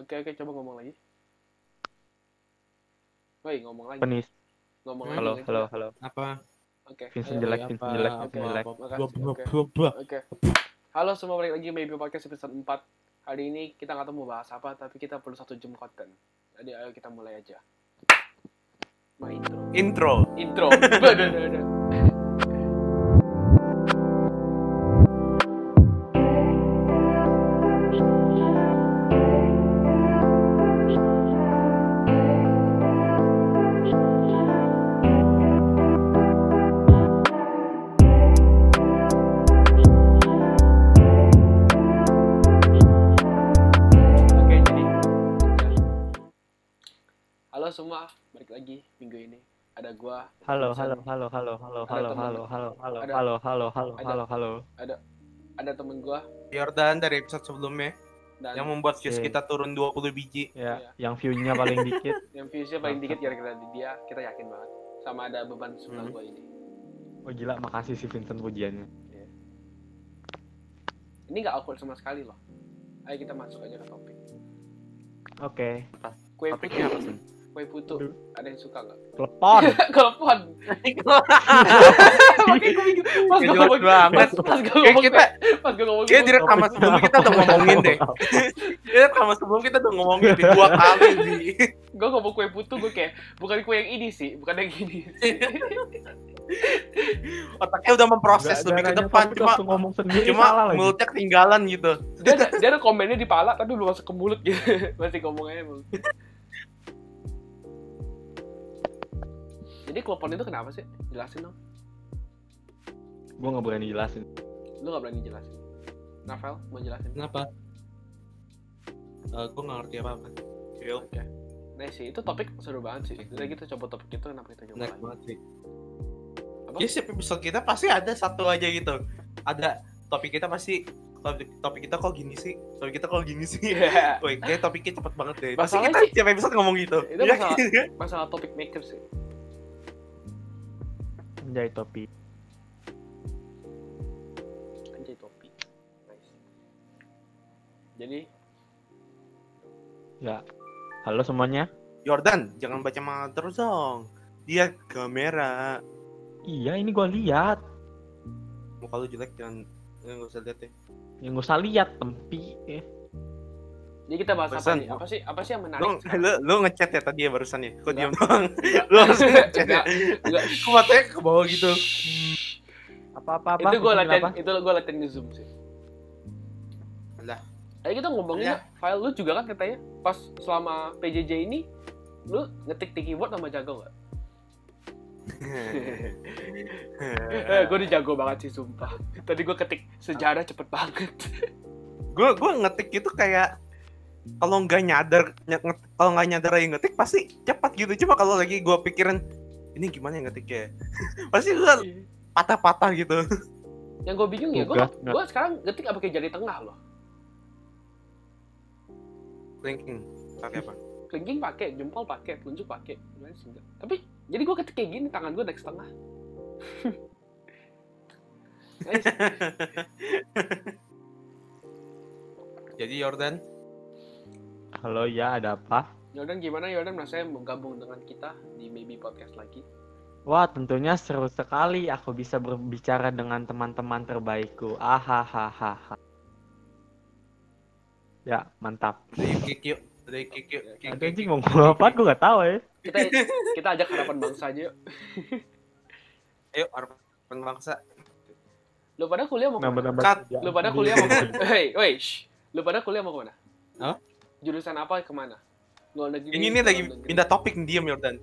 Oke oke coba ngomong lagi. Woi ngomong lagi. Penis. Ngomong Hmm. lagi. Halo, halo, halo. Apa? Oke. Vincent Ayo, jelek, Vincent jelek, Vincent jelek. oke. Halo semua balik lagi Maybe Podcast episode 4. Hari ini kita nggak tahu mau bahas apa, tapi kita perlu satu jam konten. Jadi ayo kita mulai aja. Ma intro. Intro. Intro. Badan gua. Halo, halo, halo, halo, halo, Ada halo, halo, halo, halo, Ada- halo, halo, halo, ada- halo, halo. Ada temen gua Jordan dari episode sebelumnya dan yang membuat views kita turun 20 biji. Ya, Iya. yang view-nya paling dikit. yang viewsnya paling dikit gara-gara di dia, kita yakin banget. Sama ada beban sebelah Hmm. gua ini. Oh gila, makasih si Vincent pujiannya. Ini nggak awkward sama sekali loh. Ayo kita masuk aja ke topik. Oke, Kue Topiknya apa sih? Kue putu. Ada yang suka nggak? Makanya gue mikir pas gue ngomong banget. pas, pas gue ngomong kita, pas gue ngomong kayak di rekaman sebelumnya kita udah ngomongin deh. Di rekaman sebelum kita udah ngomongin di dua kali sih. gue ngomong kue putu gue kayak bukan kue yang ini sih, bukan yang ini. Otaknya udah memproses lebih ke depan, cuma ngomong sendiri cuma mulutnya ketinggalan gitu. Dia ada, dia ada komennya di pala tapi belum masuk ke mulut gitu. Masih ngomong aja mulut. Jadi kelopon itu kenapa sih? Jelasin dong. Gue nggak berani jelasin. Lu gak berani jelasin. Novel, mau jelasin? Kenapa? Uh, gue gak ngerti apa-apa. Chill. Oke. Nah sih, itu topik seru banget sih. Jadi kita coba topik itu kenapa kita coba Menarik lagi. banget sih. Apa? Ya setiap episode kita pasti ada satu aja gitu. Ada topik kita pasti topik, topik kita kok gini sih? Topik kita kok gini sih? Iya. Woi, kayak topiknya cepet banget deh. Pasti Masalahnya kita sih- setiap episode ngomong gitu. Itu Iya, masalah- gitu. Masalah topik maker sih. Anjay topi. Anjay topi. Nice. Jadi, Ya. Halo semuanya. Jordan, jangan baca manga terus dong. Dia kamera. Iya, ini gue lihat. Muka lu jelek jangan eh, nggak usah lihat deh. Yang gak usah lihat tempi. Eh. Jadi kita bahas apa Barusan. nih? Apa sih? Apa sih yang menarik? lu, lu ngechat ya tadi ya barusan ya? Kok diam doang? Lu harus ngechat ya? Enggak. Kok matanya ke bawah gitu? Apa-apa apa? itu gue latihan, apa? itu gue latihan di zoom sih. Alah. Ayo kita ngomongin Ya. file lu juga kan katanya pas selama PJJ ini lu ngetik di keyboard sama jago nggak? Eh, gue udah jago banget sih sumpah. Tadi gue ketik sejarah cepet banget. gue gue ngetik itu kayak kalau nggak nyadar kalau nggak nyadar aja ngetik pasti cepat gitu. Cuma kalau lagi gue pikirin ini gimana ya ngetiknya pasti gue patah-patah gitu. Yang gue bingung ya, gue gue sekarang ngetik apa kayak jari tengah loh. thinking pakai apa? Kelingking pakai, jempol pakai, telunjuk pakai, gimana sih enggak? Tapi jadi gue ketik kayak gini, tangan gue naik setengah. Jadi Jordan Halo ya, ada apa? Yordan gimana Yordan rasanya mau gabung dengan kita di Maybe Podcast lagi? Wah, tentunya seru sekali aku bisa berbicara dengan teman-teman terbaikku. Ahahaha. Ya, mantap. dari kick yuk dari kick yuk anjing mau ngomong apa? Gue gak tahu ya. Kita kita ajak harapan bangsa aja yuk. ayo harapan bangsa Lu pada kuliah mau ke mana? Lu pada kuliah mau ke mana? Hei, woi. Lu pada kuliah mau ke mana? Hah? Jurusan apa ke mana? Luar negeri. ini nih lagi negeri. pindah topik diam Jordan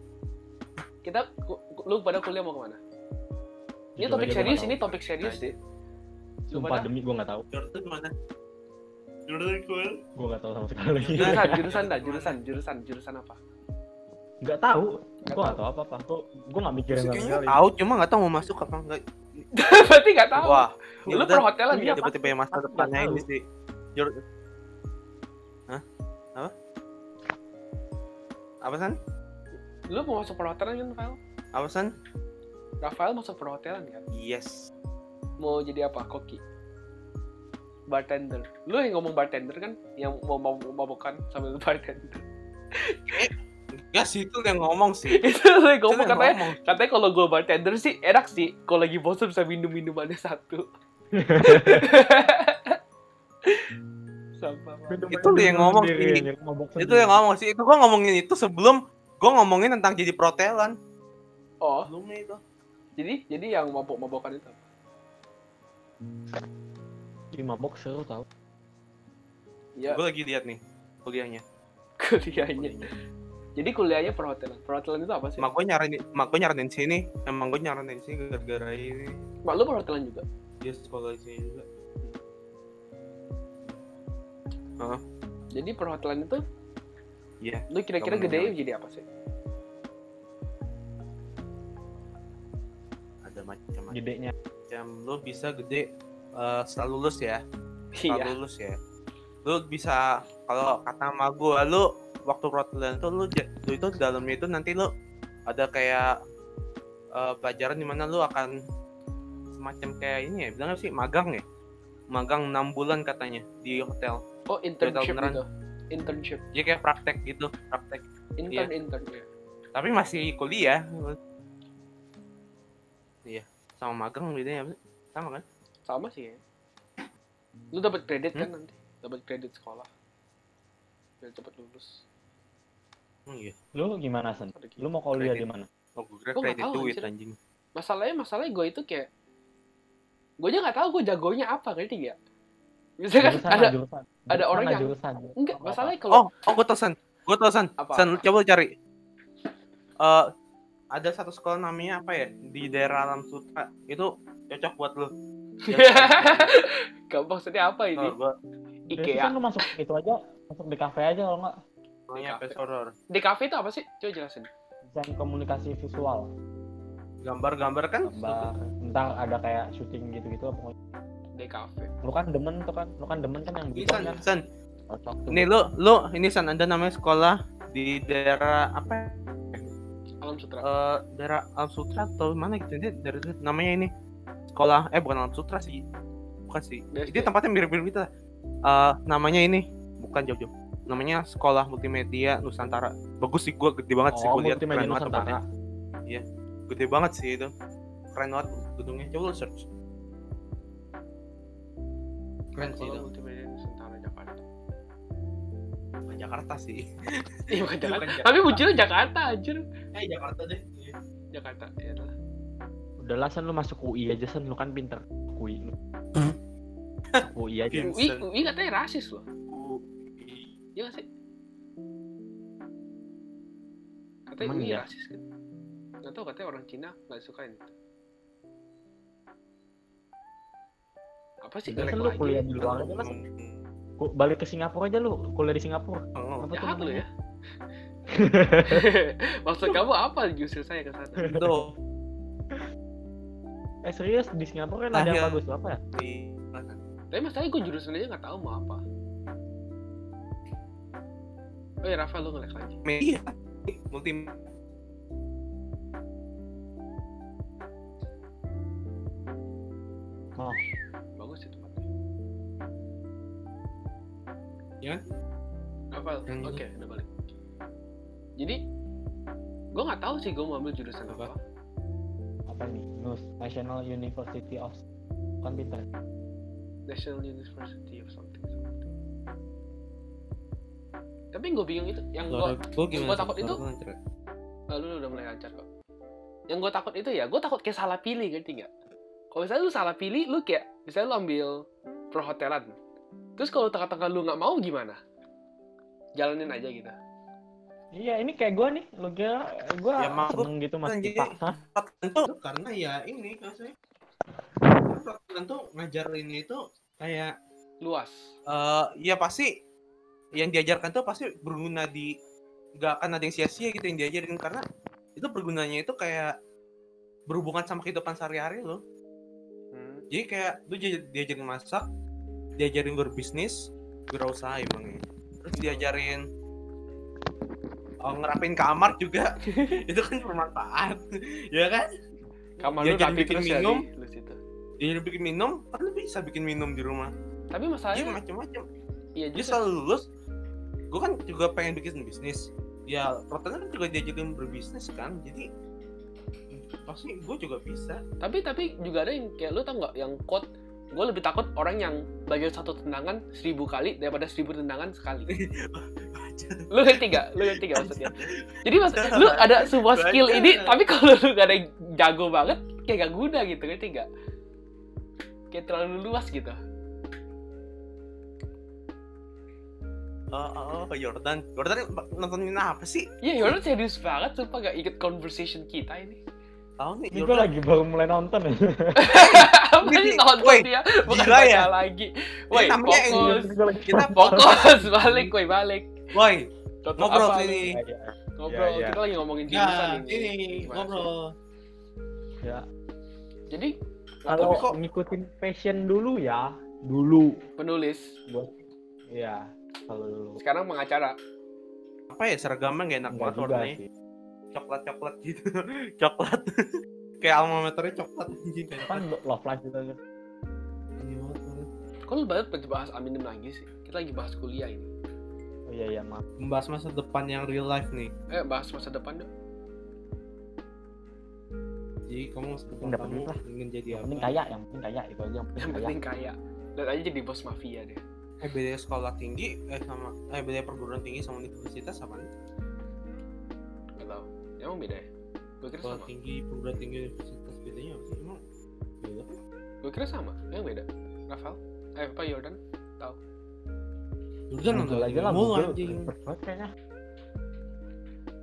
Kita, ku- ku- lu pada kuliah mau ke mana? Ini Jujur topik serius, nggak ini topik serius sih. Sumpah demi gue gak tahu. Jordan mana Jordan kuliah Gue gak tahu sama sekali. jurusan, jurusan dah, jurusan, jurusan, jurusan apa? Gak tahu. Nggak Gue gak tahu apa-apa. Gue gue gak mikirin sama kayaknya sekali. tahu cuma nggak tahu mau masuk apa enggak Berarti nggak tahu. wah Lu perhotelan ya? tiba-tiba yang masa depannya ini sih Jordan Hah? Apa? San? Lu mau masuk perhotelan kan, Rafael? Apa san? Rafael masuk perhotelan kan? Yes. Mau jadi apa? Koki? bartender. Lu yang ngomong bartender kan, yang mau mau mabokan sambil bartender. Ya sih itu yang ngomong sih. itu lu yang ngomong katanya, ngomong. katanya kalau gue bartender sih enak sih. Kalau lagi bosan bisa minum minumannya satu. Itu lu yang ngomong Sendiri, sih. yang mabok Itu yang ngomong sih. Itu gua ngomongin itu sebelum gua ngomongin tentang jadi protelan. Oh, Sebelumnya itu. jadi jadi yang mabok-mabokan itu. apa? Ih, mabok seru tau. Ya, Gua lagi lihat nih kuliahnya. kuliahnya. Jadi kuliahnya perhotelan. Perhotelan itu apa sih? Mak gue nyaranin, mak gue nyaranin sini. Emang gue nyaranin sini gara-gara ini. Mak lu perhotelan juga. Dia sekolah di sini juga. Jadi perhotelan itu Iya. lu kira-kira gede jadi apa sih? Ada macam-macam. Gedenya. Lu bisa gede eh, setelah lulus ya. Setelah Iya. lulus ya. Lu bisa kalau kata sama gue, lu waktu protelan tuh lu, lu itu di dalamnya itu nanti lu ada kayak eh, pelajaran di mana lu akan semacam kayak ini ya, bilangnya sih magang ya. Magang 6 bulan katanya di hotel. Oh, internship beneran. itu. Internship. Jadi kayak praktek gitu, praktek. Intern intern ya. Tapi masih kuliah. Iya, sama magang bedanya apa sih? Sama kan? Sama sih ya. Lu dapat kredit Hmm? kan nanti? Dapat kredit sekolah. Biar cepet lulus. Oh iya. Lu gimana, Sen? Gitu. Lu mau kuliah di mana? Oh, gue kira kredit tahu, duit anjing. Masalahnya masalahnya gue itu kayak gue aja nggak tahu gue jagonya apa ngerti gak? Misalnya Jurusan ada jurusan. ada orang yang- jurusan. enggak masalahnya kalau Oh, oh gue tau San. Gue tau San. Apa? San, lu coba cari. Eh, ada satu sekolah namanya apa ya? Di daerah Alam Sutra. Itu cocok buat lu. Gak maksudnya apa ini? Oh, gua Jadi IKEA. kan lu masuk itu aja, masuk di kafe aja kalau nggak namanya Kafe. Pesoror. Di kafe itu apa sih? Coba jelasin. desain komunikasi visual. Gambar-gambar kan Gambar, ntar ada kayak syuting gitu-gitu pokoknya. Kafe. Lu kan demen tuh kan, lu kan demen kan yang gitu San, kan. San. Ini lu lu ini San ada namanya sekolah di daerah apa ya? Alam Sutra. Eh, daerah Alam Sutra atau mana gitu Dia dari namanya ini sekolah eh bukan Alam Sutra sih bukan sih BSD. itu tempatnya mirip-mirip gitu lah Eh, namanya ini bukan jauh-jauh namanya sekolah multimedia Nusantara bagus sih gua gede banget sih Oh, gua lihat multimedia keren banget tempatnya Nusantara. gede banget sih itu keren banget gedungnya coba lu search keren sih itu Multimedia Nusantara Jakarta. Bukan Jakarta sih Iya bukan Jakarta. Bukan Jakarta. Tapi munculnya Jakarta anjir. eh Jakarta deh Jakarta. Ya lah. Udah lah, Sen, lu masuk UI aja, Sen. Lu kan pinter. UI lu. Masuk UI aja. UI, UI katanya rasis loh. Iya gak sih? Katanya Emang UI iya? rasis kan? Gak tau katanya orang Cina gak sukain itu. Apa sih? Sen, lu kuliah di luar aja. Ku- Balik ke Singapura aja lu, kuliah di Singapura. Oh, Apa tuh Jahat lu ya. Maksud kamu apa justru saya ke sana? itu Eh serius, di Singapura kan ada yang bagus apa ya? di Tapi masalahnya gue jurusan aja gak tahu mau apa. Oh ya Rafa lu ngelek lagi. media multi Bagus Ya. Rafa, oke Yang itu. udah balik. Jadi gue nggak tahu sih gue mau ambil jurusan apa. Apa? Apa nih? NUS, National University of kan pinter. National University of something something. Tapi gue bingung itu. Yang gue gue gua takut itu- Lalu lu udah mulai lancar kok. Yang gue takut itu ya, gue takut kayak salah pilih ngerti nggak? Kalau misalnya lu salah pilih, lu kayak misalnya lu ambil perhotelan. Terus kalau tengah-tengah lu nggak mau gimana? Jalanin aja gitu. Iya, ini kayak gua nih. Lu kira gua Ya, seneng gitu mas. Hah? tentu karena ya ini maksudnya tentu ngajarin itu kayak Luas. eh ya pasti yang diajarkan tuh pasti berguna di nggak akan ada yang sia-sia gitu yang diajarin karena itu bergunanya itu kayak berhubungan sama kehidupan sehari-hari lo Hmm. jadi kayak lu dia- diajarin masak diajarin berbisnis berusaha emang ya. terus diajarin oh, ngerapin kamar juga itu kan bermanfaat ya kan Kamar lu Diajarin rapi bikin terus ya minum. di lu situ. dia bikin minum kan lu bisa bikin minum di rumah Tapi Dia masalahnya macam-macam. iya Dia juga. selalu lulus. Gue kan juga pengen bikin bisnis. Ya, Rotan kan juga diajarin berbisnis kan. Jadi pasti gue juga bisa. Tapi tapi juga ada yang kayak lu tau nggak yang quote gue lebih takut orang yang belajar satu tendangan seribu kali daripada seribu tendangan sekali. lu ngerti gak? Lu ngerti gak maksudnya? Jadi maksud, lu ada sebuah skill ini, tapi kalau lu gak ada yang jago banget, kayak gak guna gitu, ngerti gak? Kayak terlalu luas gitu. Oh, oh, oh, Jordan. Jordan nontonin apa sih? Iya, Jordan serius banget, sumpah gak ikut conversation kita ini. Tahu nih Ini gue lagi baru mulai nonton ya. Apa Ini- nonton dia? Bukan gila baca ya? lagi. Woi, fokus. Kita Fokus, balik, woi, balik. Woi, ngobrol apa, sini. lu? Ngobrol, Iya, iya. kita lagi ngomongin jurusan Nah, ini. ini ngobrol. Ya. Jadi, Kalau kok- ngikutin passion dulu ya, dulu. penulis, Iya, kalau dulu. sekarang pengacara. Apa ya seragamnya gak enak banget warnanya. Coklat-coklat gitu. Coklat. Kayak alma maternya coklat anjing kayak Kan love life gitu aja. Ini banget. Kok lu banget bahas Aminim lagi sih? Kita lagi bahas kuliah ini. Oh iya iya maaf. Membahas masa depan yang real life nih. Eh, bahas masa depan dong. Jadi kamu masa depan Nggak kamu lah. ingin jadi Yang apa? penting kaya, yang penting kaya itu aja yang penting Yang kaya. penting kaya. Dan aja jadi bos mafia deh. Eh beda sekolah tinggi eh sama eh beda perguruan tinggi sama universitas apa nih? Gak tau. Emang beda ya? Gue kira Sekolah sama. tinggi, perguruan tinggi, universitas bedanya apa sih? Emang beda? Gue kira sama. Emang beda. Rafael? Eh, apa Jordan? Jordan nonton aja lah, Google. anjing. Kayaknya.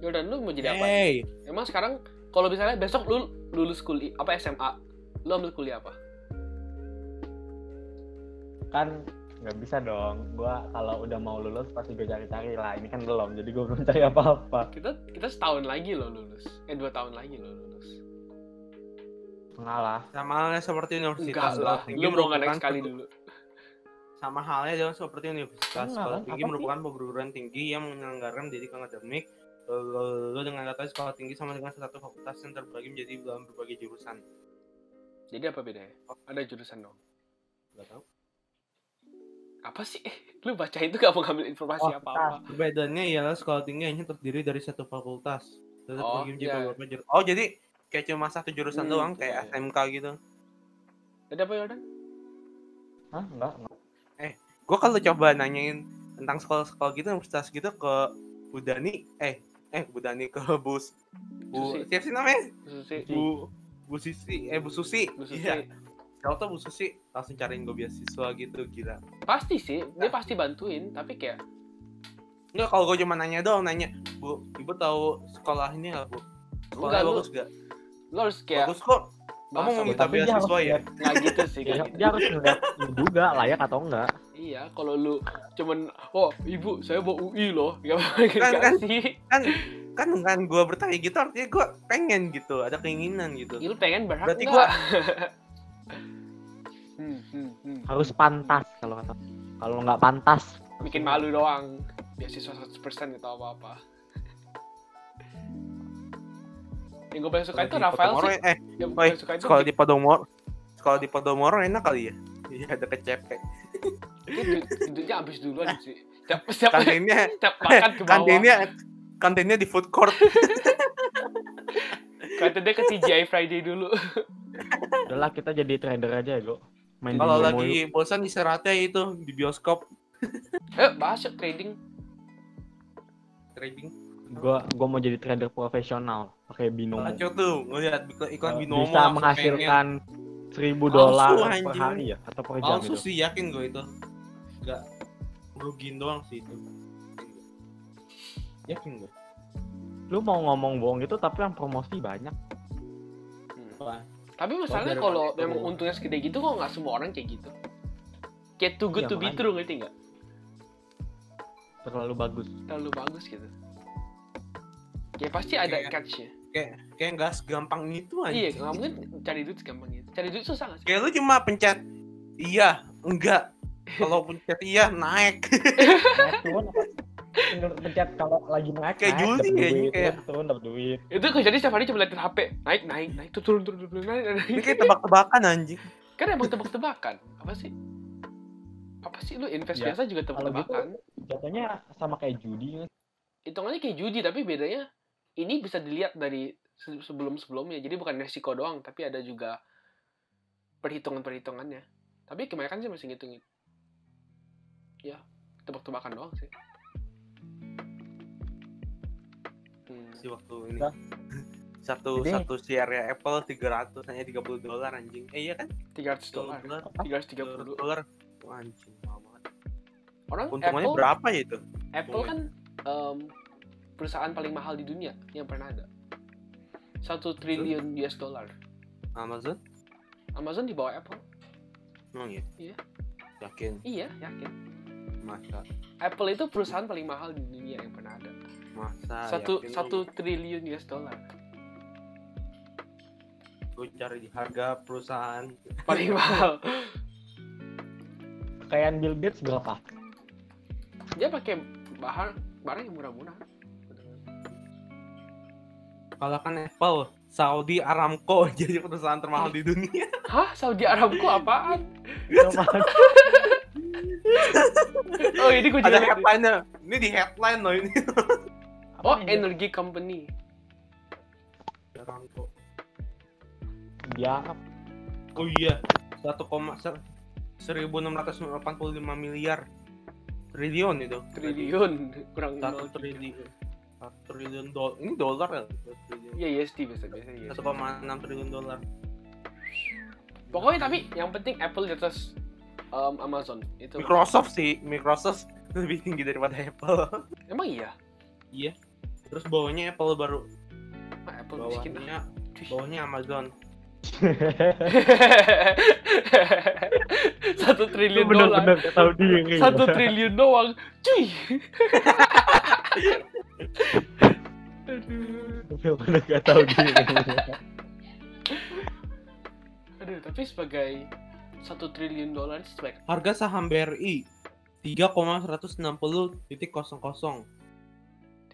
Jordan lu mau jadi apa? Hey, Emang sekarang kalau misalnya besok lu lulus kuliah apa SMA, lu ambil kuliah apa? Kan nggak bisa dong. Gua kalau udah mau lulus pasti gue cari-cari lah. Ini kan belum, jadi gue belum cari apa-apa. Kita kita setahun lagi loh lulus. Eh dua tahun lagi loh lulus. Mengalah. sama halnya seperti universitas. Enggak lah. Lu mau merupakan naik sekali dulu. Sama halnya dengan seperti universitas. Enggak Sekolah lah, tinggi apa merupakan perguruan tinggi yang menyelenggarakan pendidikan akademik. Lalu dengan kata sekolah tinggi sama dengan satu fakultas yang terbagi menjadi dalam berbagai jurusan. Jadi apa bedanya? Ada jurusan dong. Gak tahu. Apa sih? Lu baca itu gak mau ngambil informasi Oh, apa-apa. Perbedaannya ialah sekolah tinggi hanya terdiri dari satu fakultas. Dan Oh, iya. Oh, jadi kayak cuma satu jurusan Hmm, doang iya, kayak iya. SMK gitu. Jadi apa Jordan? Hah? Enggak, enggak. Gua kalau coba nanyain tentang sekolah-sekolah gitu, universitas gitu ke Bu Dani, eh eh Bu Dani ke Bus Bu Susi. siapa sih namanya? Susi. Bu Bu Sisi, eh Bu Susi. Bu Susi. Iya. Kalau tuh Bu Susi langsung cariin gue beasiswa gitu gila. Pasti sih, dia pasti bantuin, tapi kayak Enggak kalau gue cuma nanya doang nanya, Bu, Ibu tahu sekolah ini nggak Bu? Sekolahnya Enggak, bagus gak? lu harus kayak Bagus kok. Kamu mau minta beasiswa ya? Nggak gitu sih kayak gitu. dia harus ngeliat lu juga layak atau enggak. Iya, kalau lu cuman oh ibu saya mau UI loh, gak Kan, kan, kan. sih. Kan kan dengan gue bertanya gitu artinya gue pengen gitu, ada keinginan gitu. Ya, lu pengen berhak Berarti nggak? Harus pantas kalau kata. Kalau nggak pantas, Bikin malu doang. Beasiswa 100% gitu apa-apa. Yang gue paling suka itu Sekolah di Rafael Podomoro, sih. Eh, Yang gue paling suka itu sekolah di Podomoro. Sekolah di Podomoro enak kali ya? Iya, ada kecepek. du- duduknya habis duluan sih. Tiap, tiap, Kantinnya, tiap makan ke bawah. kantinnya, kantinnya di food court. Kantinnya ke TGI Friday dulu. udahlah kita jadi trader aja ya, Go. Main Kalau lagi bosan istirahatnya itu di bioskop Eh, bahas yuk trading. trading. gua gua mau jadi trader profesional pakai binomo. Kacau tuh ngeliat iklan, Eh, binomo bisa menghasilkan seribu dolar per hari ya atau per jam Palsu itu. sih yakin gue itu. Enggak rugiin doang sih itu. Yakin gue. Lu mau ngomong bohong gitu tapi yang promosi banyak. Wah, Tapi masalahnya kalau memang untungnya segede gitu kok nggak semua orang kayak gitu. Kayak too good Iya, to be true ngerti nggak? Terlalu bagus. Terlalu bagus gitu. Kayak pasti ada Kayak- catch-nya. kayak nggak segampang itu aja. Iya, nggak mungkin cari duit segampang itu. Cari duit susah nggak sih? Kayak lu cuma pencet iya, enggak. Kalau pencet iya naik. Naik turun apa? Tinggal pencet kalau lagi naik Kayak naik, Juli dapet kayaknya, duit, kayak- turun, turun dapet duit. Itu kok jadi setiap hari cuma liatin HP. Naik, naik, naik. Tuh, turun, turun, turun, naik, naik. Ini kayak tebak-tebakan anjing. Kan emang tebak-tebakan. Apa sih? apa sih lu invest Ya, biasa juga gitu- tebak-tebakan Jatuhnya sama kayak judi kan? hitungannya kayak judi tapi bedanya ini bisa dilihat dari sebelum sebelumnya jadi bukan resiko doang tapi ada juga perhitungan perhitungannya tapi kebanyakan sih masih ngitungin ya tebak-tebakan doang sih Hmm. si waktu ini. Nah. satu Jadi- satu share ya Apple 300 hanya 30 dolar anjing. Eh iya kan? 300 dolar. Dolar. 330 dolar. Wah, anjing mahal banget. Orang untungannya Apple berapa ya itu? Apple kan em, perusahaan paling mahal di dunia yang pernah ada. Satu triliun US dollar. Amazon? Amazon di bawah Apple. Emang ya Iya. yakin? Iya yakin. Masa? Apple itu perusahaan paling mahal di dunia yang pernah ada masa satu yakin satu triliun US dollar. Gue cari di harga perusahaan. Paling mahal Kekayaan Bill Gates berapa? dia pakai bahan barang yang murah-murah. Kalahkan Apple Saudi Aramco jadi perusahaan termahal di dunia. Hah? Saudi Aramco apaan? Oh ini gue juga ada liat nih. headline-nya. Ini di headline loh ini oh ini? energy company Aramco Dia oh iya 1, ser- 1685 miliar triliun itu triliun kurang satu nol. triliun satu triliun dolar ini dolar ya Triliun. Iya USD biasa biasa USD. 1,6 triliun dolar Pokoknya tapi yang penting Apple di atas um, Amazon itu. Microsoft sih Microsoft lebih tinggi daripada Apple Emang iya? iya terus bawahnya Apple baru Ah, Apple bawahnya Cuy. bawahnya Amazon Satu triliun bener-bener dolar. gak tahu diri. Satu triliun doang. Cuy. Aduh. Gak tahu diri. Aduh, tapi sebagai satu triliun dolar sebagai harga saham BRI 3,160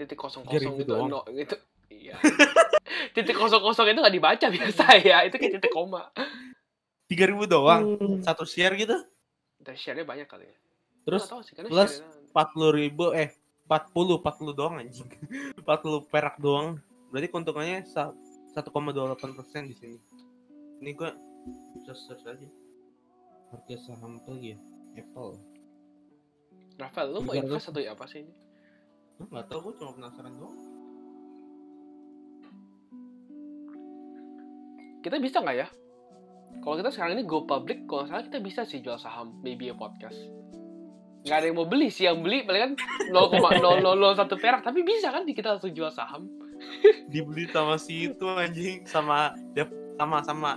titik kosong kosong titik kosong Tiga kosong ribu itu doang. no, itu iya. Titik kosong kosong itu nggak dibaca biasa ya itu kayak titik koma. 3000 doang Hmm. satu share gitu? Dan share-nya banyak kali ya. Terus tahu sih, plus share-nya- 40 ribu eh 40 40 doang anjing. 40 perak doang. Berarti keuntungannya sa- 1,28 persen di sini. Ini gua bisa search aja harga saham apa lagi ya? Apple. Rafael lu mau 300. invest atau apa sih ini nggak tahu gua cuma penasaran doang. Kita bisa nggak ya? Kalau kita sekarang ini go public kalau nggak salah kita bisa sih jual saham maybe a podcast. Nggak ada yang mau beli sih yang beli paling kan 0,0001 perak. Tapi bisa kan kita langsung jual saham? Dibeli sama si itu anjing sama sama sama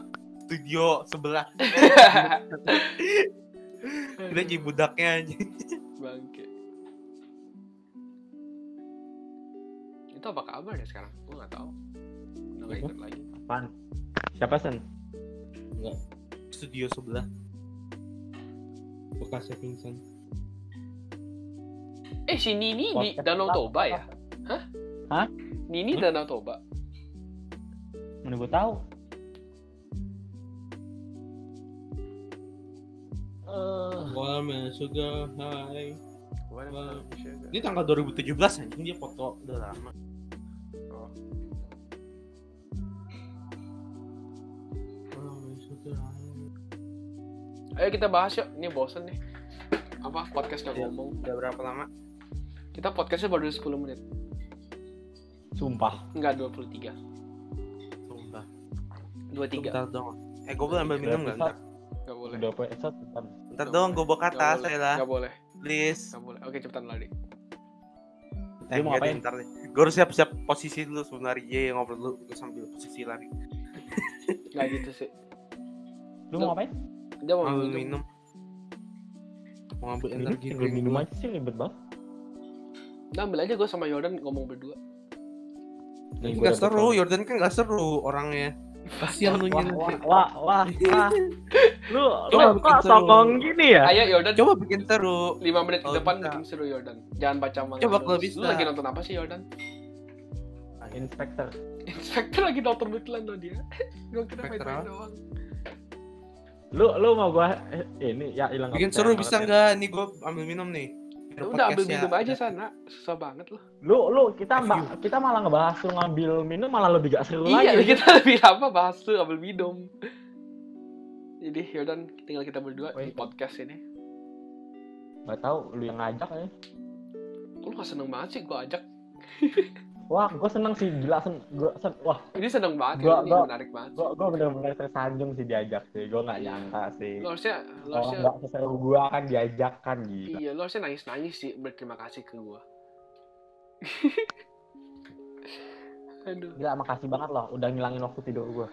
studio sebelah. Kita jadi budaknya anjing. Bangke itu apa kabar ya sekarang gue nggak tahu udah Apa? ikut lagi Apaan? Siapa sen? studio sebelah bekasnya pingsan eh si Nini di Danau? Toba ya hah Hah? Nini? Danau Toba Mana gue tahu. Eh, Warm sugar high Wah. ada- ini tanggal 2017 anjing dia foto udah lama Ayo kita bahas yuk, ini bosen nih. Apa podcast gak ngomong? udah berapa lama Kita podcastnya baru 10 menit, sumpah. enggak 23, Sumpah. 23, Bentar dong. Eh, gue boleh ambil minum nggak? Ntar, nggak boleh. Udah apa episode bentar. Ntar dong, gue bawa ke Nggak atas, boleh. ya lah. Nggak boleh, Please. nggak boleh. Oke cepetan lari. Eh, Lu mau ngapain? ntar deh. Gue harus siap-siap posisi dulu sebenarnya. Iya, ngobrol dulu. Gue sambil posisi lari. Nggak gitu sih. Lu mau ngapain? Dia mau minum. minum. Mau ngambil Minum, energi drink minum gua. aja sih ribet banget. Udah ambil aja gue sama Jordan ngomong berdua. Nih, dapet seru, tahu. Jordan kan nggak seru orangnya. Kasihan lu Wah, nyen. wah, wah, wah, wah. Lu, Coba lu bikin kok seru. sokong gini ya? Ayo Jordan, Coba bikin seru. 5 menit ke Kalau depan bisa. bikin seru Jordan. Jangan baca manga. Coba kalau bisa. Lu lagi nonton apa sih Jordan? Inspektor. Inspektor lagi nonton betulan loh dia. Gue kira apa? doang. Lu lu mau gua eh, ini ya hilang Bikin seru bisa ya. nggak? Nih gue ambil minum nih. Biar udah ambil minum aja sana susah banget loh Lu lu kita ma- kita malah ngebahas lu ngambil minum malah lebih gak seru iya lagi. kita lebih lama bahas tuh ambil minum jadi yaudah tinggal kita berdua di Wait. podcast ini Gak tahu lu yang ngajak ya. lu gak seneng banget sih gua ajak Wah, gue seneng sih gila sen gua sen wah, ini seneng banget Gua- ini gua- menarik banget gua bener-bener tersanjung sih diajak sih. Gua nggak nyangka sih. lu harusnya Orang harusnya nggak seseru gua kan diajak kan gila. iya lu harusnya nangis nangis sih berterima kasih ke gua aduh Gila makasih banget loh udah ngilangin waktu tidur gua.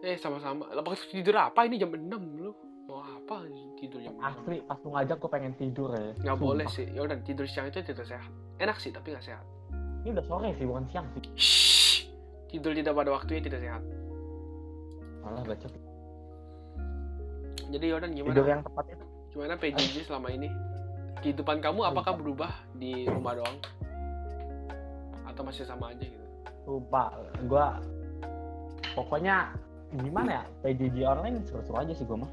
eh sama-sama lah waktu tidur apa ini jam 6 lu mau apa tidur jam 6 Asli pas lu ngajak gua pengen tidur ya. nggak Sumpah. boleh sih ya udah tidur siang itu tidak sehat enak sih tapi nggak sehat Ini udah sore sih bukan siang sih. Shh, tidur tidak pada waktunya tidak sehat. Malah bacot. jadi Yordan gimana? Tidur yang tepat itu. gimana PJJ selama ini? Kehidupan kamu apakah berubah di rumah doang? Atau masih sama aja gitu? Lupa. Gua pokoknya gimana ya? PJJ online seru-seru aja sih gua mah.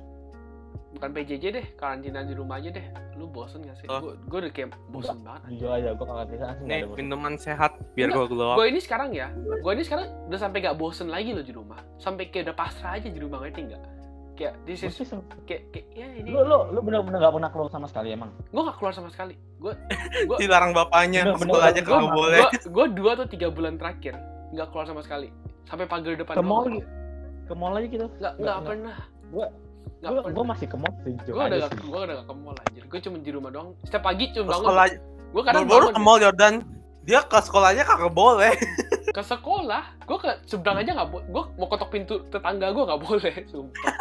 Bukan PJJ deh karantina di rumah aja deh. Lu bosen gak sih? Oh. gue gue udah kayak bosen banget. Jujur aja gua kalau bisa Nih minuman sehat biar gue glow up. gue ini sekarang ya gue ini sekarang udah sampai gak bosen lagi loh di rumah. Sampai kayak udah pasrah aja di rumah ngerti nggak? Kayak this is kayak, kayak ya ini. Lu lu lu bener-bener gak pernah keluar sama sekali emang. gue gak keluar sama sekali. Gue gue Dilarang bapaknya Bener, aja Gua- kalau boleh. gue dua atau tiga bulan terakhir nggak keluar sama sekali. Sampai pagar depan Ke mall. Ke mall aja gitu. nggak Nggak- pernah. Gua gua masih ke mall sih gue udah gak gue udah gak ke mall anjir gue cuma di rumah doang setiap pagi cuma Ke bangun sekolah gue kadang baru bangun ke mall Jordan. Dia ke sekolahnya kagak boleh. ke sekolah gue ke seberang aja nggak boleh gue mau ketok pintu tetangga gue nggak boleh sumpah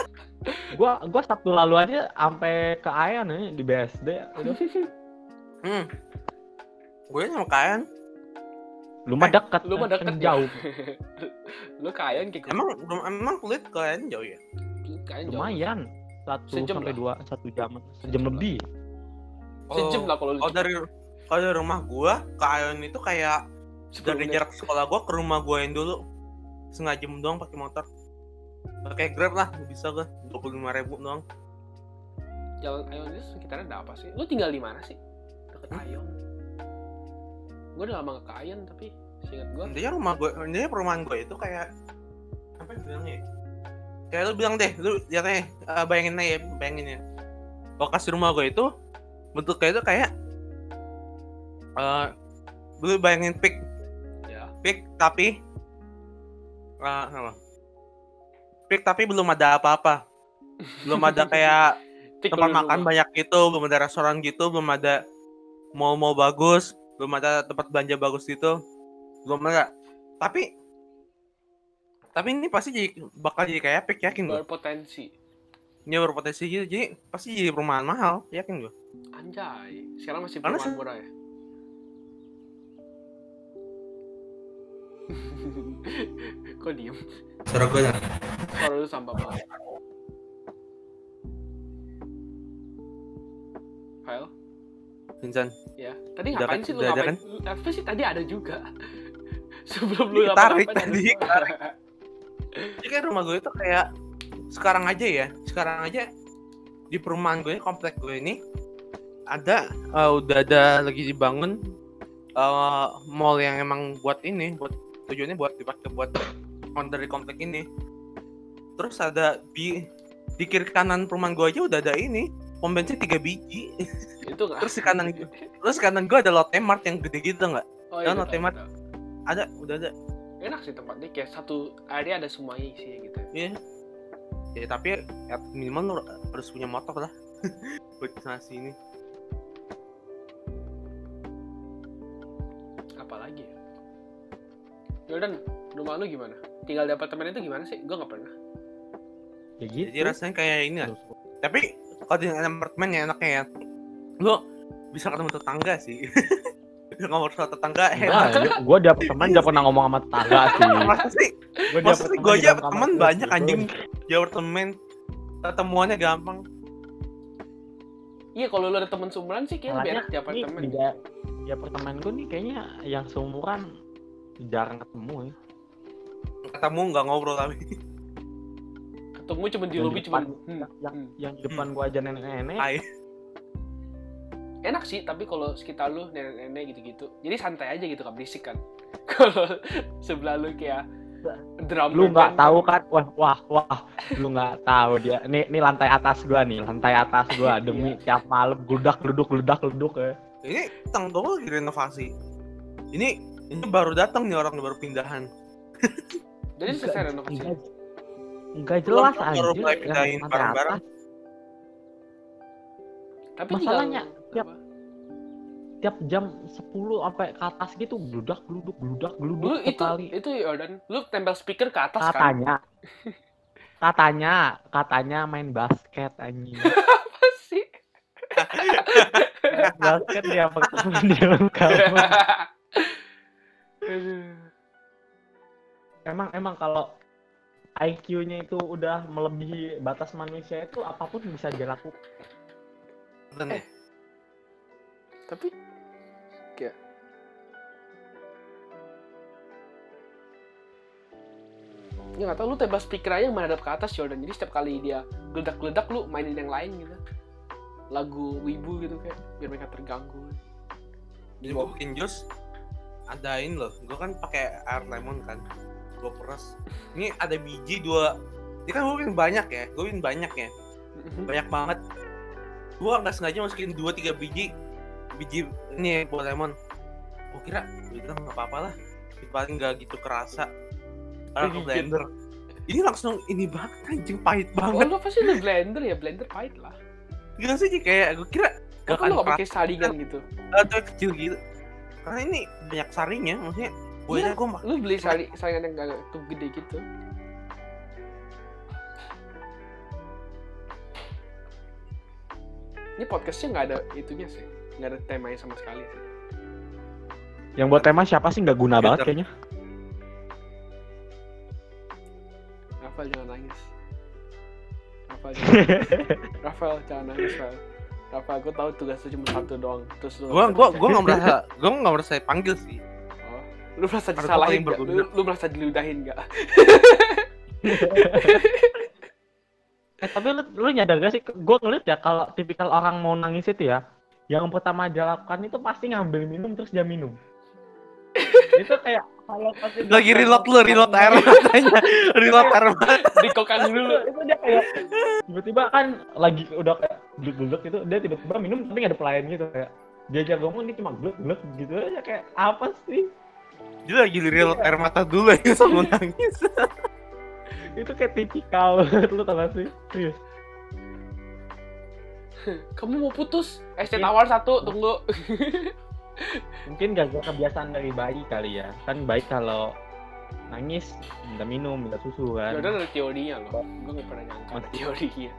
Gua gua Sabtu lalu aja sampai ke Ayan nih di BSD. Aduh, Hmm. Gue sama kayan. lu mah dekat. lu mah kan deket ya? jauh. lu kayan kayak Emang emang kulit kalian jauh ya? Jauh. Lumayan. Satu Sejam sampai lah. dua satu jam sejam Sejam lah. lebih. sejam lah kalau lu Kalau dari kalau dari rumah gua ke Ayon itu kayak dari menit. jarak sekolah gua ke rumah gua yang dulu setengah jam doang pakai motor. Pakai Grab lah bisa gua dua puluh lima ribu doang. jalan Ayon itu sekitarnya ada apa sih lu tinggal di mana sih deket Hmm? Ayon gue udah lama gak ke Ayon tapi seingat gue Intinya rumah gua, intinya perumahan gua itu kayak apa yang bilangnya? Ya? Kayak lu bilang deh, lu lihat nih, eh, bayangin aja, ya, bayangin ya. Lokasi rumah gua itu bentuknya itu kayak eh lu bayangin pik, ya pik tapi eh apa? Pik tapi belum ada apa-apa. Belum ada kayak tempat makan banyak gitu, belum ada restoran gitu, belum ada mall-mall bagus, belum ada tempat belanja bagus gitu, belum ada. Tapi tapi ini pasti jadi bakal jadi kayak epic yakin gue. berpotensi. Ini berpotensi gitu, jadi pasti jadi perumahan mahal, yakin gue. anjay. Sekarang masih Karena perumahan se- murah ya? Kok diem? Suara gue suara lu sampah banget. File Vincent. ya tadi Udah ngapain kan- sih lu ngapain? apa sih? Tadi ada juga. Sebelum lu Tarik tadi. Jadi kayak rumah gue itu kayak sekarang aja ya, sekarang aja di perumahan gue komplek gue ini ada eh, udah ada lagi dibangun eh, mall yang emang buat ini, buat tujuannya buat dipakai buat on dari komplek ini. Terus ada di di kiri kanan perumahan gue aja udah ada ini pom bensin tiga biji. itu nggak Terus di kanan Terus kanan gue ada Lotte Mart yang gede gitu nggak? oh, iya, Lotte tahu, Mart. tahu. Ada, udah ada. Enak sih tempatnya kayak satu area ada semuanya isinya gitu Iya. Ya tapi ya, minimal lu harus punya motor lah. Buat ke sana sini. apalagi ya Jordan rumah lu gimana tinggal di apartemen itu gimana sih gue nggak pernah Ya gitu. Jadi rasanya kayak ini lah. Tapi kalau di apartemen ya enaknya ya. Lu bisa ketemu tetangga sih. Ngomong sama tetangga hebat. gua- gua di apartemen gak pernah ngomong sama tetangga sih. Masa sih? Sih apartemen gue aja kamar teman banyak gitu. anjing di apartemen. Ketemuannya gampang. iya kalau lu ada temen seumuran sih kayak lebih enak di apartemen Nih, di, di apartemen gue nih kayaknya yang seumuran jarang ketemu ya. Ketemu nggak ngobrol tapi. ketemu cuma di lobby cuma hmm, yang hmm. yang di depan gua aja nenek-nenek. Enak sih tapi kalau sekitar lu nenek-nenek gitu-gitu jadi santai aja gitu kan berisik kan. Kalau sebelah lu kayak drum lu nggak band tahu kan? Wah wah wah lu nggak tahu dia. Nih nih lantai atas gua nih lantai atas gua. Demi tiap malam gludak gluduk gludak gluduk ya. Ini tanggung lagi renovasi. Ini ini baru datang nih orang baru pindahan. jadi selesai renovasi? enggak, enggak jelas aja baru mulai yang pindahin lantai barang-barang. atas. tapi masalahnya, tinggal, tiap- jam 10 sampai ke atas gitu gludak gluduk gludak lu gluduk itu sekali. itu Jordan lu tempel speaker ke atas kan? Katanya. Katanya katanya main basket anjing. Apa sih? Main basket dia pertama di dalam kamar emang emang kalau IQ-nya itu udah melebihi batas manusia itu apa pun bisa dilakukan. Nih. tapi ya nggak tahu lu aja yang menghadap ke atas Jordan jadi setiap kali dia geledak-geledak lu mainin yang lain gitu lagu wibu gitu kayak biar mereka terganggu Jadi gua bikin jus adain loh. Gua kan pakai air lemon kan. Gua peras. Ini ada biji dua. Ini kan gua bikin banyak ya. Gua bikin banyak ya. Banyak banget. Gua nggak sengaja masukin dua tiga biji biji ini buat lemon. Gua kira udah nggak apa-apa lah. Paling nggak gitu kerasa. Dikit. blender. Ini langsung ini banget anjing pahit oh banget. lu pasti lu blender ya blender pahit lah Gila sih kayak gua kira Kok lu gak pakai saringan gitu atau kecil gitu. Karena ini banyak sarinya, maksudnya gue Iya. gue lu beli sari saringan yang gak tuh gede gitu ini podcastnya nggak ada itunya sih nggak ada temanya sama sekali sih yang buat tema siapa sih nggak guna Iya, banget kayaknya Rafael jangan nangis. Rafael jangan, Rafael jangan nangis Rafael. Rafael gue tahu tugasnya cuma satu doang. Terus lu gue gue gue nggak merasa gue nggak merasa panggil sih. Oh, lu merasa disalahin nggak? lu, lu merasa diludahin nggak? Eh, tapi lu, lu nyadar gak sih? Gue ngeliat ya kalau tipikal orang mau nangis itu ya yang pertama dia lakukan itu pasti ngambil minum terus dia minum. Itu kayak lagi reload lu reload air matanya. Reload air mata. dikokang dulu. Itu, itu dia kayak tiba-tiba kan lagi udah kayak gluk-gluk gitu dia tiba-tiba minum tapi nggak ada pelayan gitu kayak diajak ngomong dia cuma gluk-gluk gitu aja kayak apa sih? Dia lagi reload air mata dulu ya sama nangis. Itu kayak tipikal lu tau gak sih? Serius. Kamu mau putus? Es teh tawar satu tunggu mungkin gak kebiasaan dari bayi kali ya. Kan baik kalau nangis minta minum minta susu kan. Jordan ada teorinya loh. Gue gak pernah nyangka ada teorinya.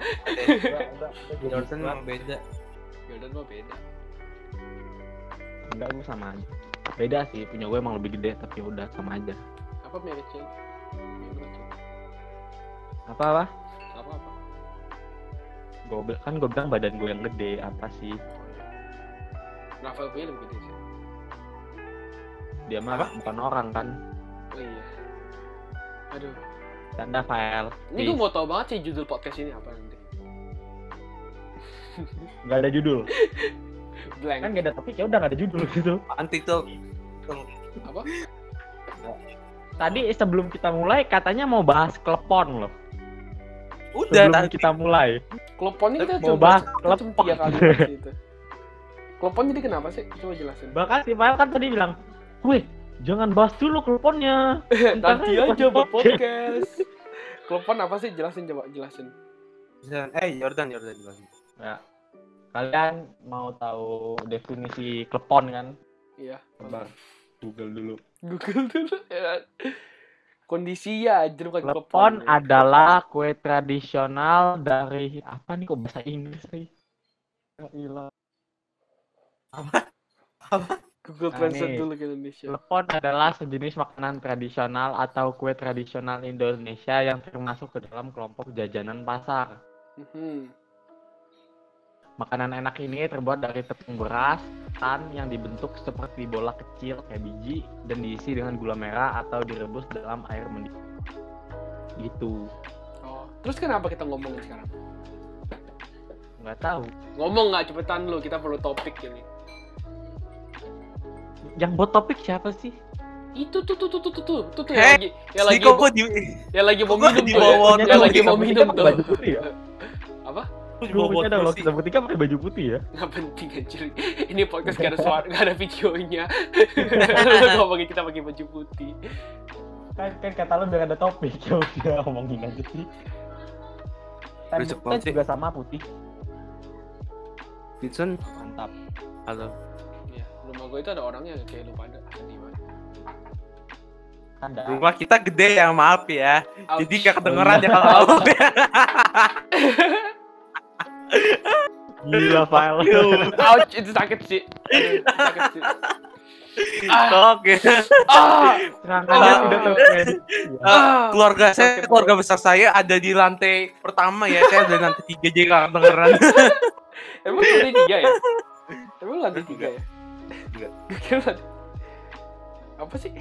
Jordan emang beda. Jordan mah beda. Enggak gue sama aja. Beda sih punya gue emang lebih gede tapi udah sama aja. Apa punya kecil Punya kecil. apa apa? Apa? Apa gue kan gue bilang badan gue yang gede apa sih? Rafael punya lebih gede sih dia mah Apa? bukan orang kan? Oh iya. Aduh. Tanda file. Ini gue mau tau banget sih judul podcast ini apa nanti. Nggak ada judul. Blank. Kan nggak ada topik ya udah nggak ada judul gitu. Anti tuh apa? Tadi sebelum kita mulai katanya mau bahas klepon loh. Udah sebelum tadi. kita mulai. Klepon ini kita Mau bahas klepon. tiga kali itu Klepon jadi kenapa sih? Coba jelasin. Bahkan si File kan tadi bilang weh jangan bahas dulu kleponnya Nanti aja buat podcast Klepon apa sih? Jelasin coba, jelasin. Eh Jordan Jordan Jordan ya. Kalian mau tahu definisi klepon kan? Iya. Coba Google dulu. Google dulu ya. Kondisi ya, aja bukan Klepon klepon ya. adalah kue tradisional dari apa nih kok bahasa Inggris sih? Ya ilah. Google Nah, Translate nih. dulu ke Indonesia Klepon adalah sejenis makanan tradisional atau kue tradisional Indonesia yang termasuk ke dalam kelompok jajanan pasar. Mhm. Makanan enak ini terbuat dari tepung beras, tan yang dibentuk seperti bola kecil kayak biji dan diisi dengan gula merah atau direbus dalam air mendidih. Gitu. Oh, Terus kenapa kita ngomongin sekarang? Nggak tahu. Ngomong nggak cepetan lu, kita perlu topik ini. Yang buat topik siapa sih? Itu tuh tuh tuh tuh tuh tuh tuh, tuh Eh, yang lagi yang Si lagi gue di yang lagi mau minum di tuh bawah ya. yang lagi mau minum tuh. baju putih ya? Apa? bawah Sebelumnya dong, kursi. kita bertiga pakai baju putih ya. Nggak penting anjir. Ini podcast gak ada suara, gak ada videonya. Lu ngomongin kita pakai baju putih. Kan, kan kata lu biar ada topik, ya udah ngomongin aja sih. Banget sih. juga sama putih. Vincent, Mantap. halo. Ya, rumah gue itu ada orangnya kayak lu pada asli di mana. Ada. Rumah kita gede ya, maaf ya. Ouch. Jadi gak kedengeran ya kalau out ya. Gila file. Ouch, itu sakit sih. Aduh, itu sakit sih. Ah, Oke. ah, Serangannya Ah. ah. Keluarga saya, Sakit, keluarga besar saya ada di lantai pertama ya. Saya ada di lantai tiga jadi gak kedengeran. Emang lu lantai tiga ya? Emang lantai tiga ya? Gue lantai- Apa sih?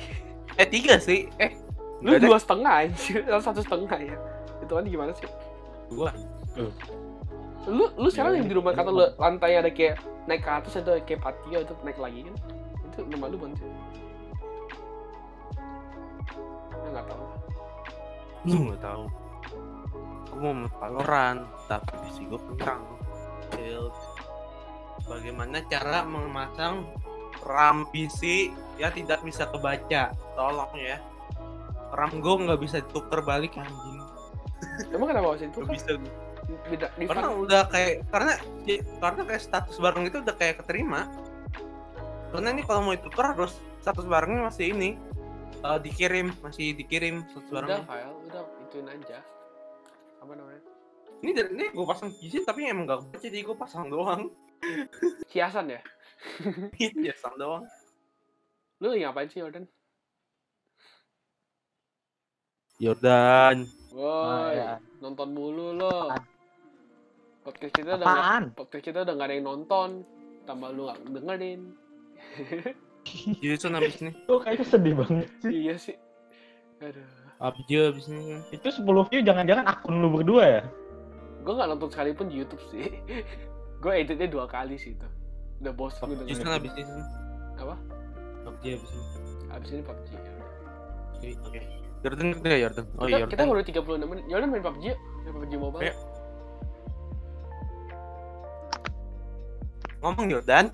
Eh tiga sih. Eh, Lu dua setengah anjir, lu satu setengah ya. Itu kan gimana sih? dua. Lu lu sekarang yang di rumah kata lu lantai ada kayak naik ke atas itu kayak patio itu naik lagi kan? Itu rumah lu bukan sih? Nggak tahu. Lu nggak tahu. Aku mau main Valorant, tapi PC gue kentang. Build. Bagaimana cara memasang RAM PC ya tidak bisa kebaca? Tolong ya. RAM gue nggak bisa ditukar balik anjing. Emang kenapa masih itu bisa. Beda Karena udah kayak karena karena kayak status bareng itu udah kayak keterima. Karena ini kalau mau ditukar harus status barengnya masih ini eh, dikirim masih dikirim status udah barengnya. file, udah ituin aja. Apa namanya? Ini dari ini gue pasang PC tapi emang gak baca jadi gue pasang doang. Hiasan ya? Iya, pasang doang. Lu lagi ngapain sih Jordan? Jordan. Woi, ya. nonton mulu lo. Podcast kita udah nggak- Apaan? podcast kita udah gak ada yang nonton. Tambah lu gak dengerin. Jujutsu abis nih. Tuh kayaknya sedih banget. iya sih. Aduh. PUBG abis nih. Itu 10 view jangan-jangan akun lu berdua ya? Gue gak nonton sekalipun di YouTube sih. gue editnya dua kali sih itu. Udah bosan gue Jujutsu dengerin. abis ini. Apa? PUBG abis ini. Abis ini PUBG. ya. Oke. Oke. Jordan udah Jordan. Oh kita, iya kita Jordan. baru 36 menit. Jordan main PUBG yuk. Main PUBG Mobile. Ayo. Ngomong Jordan.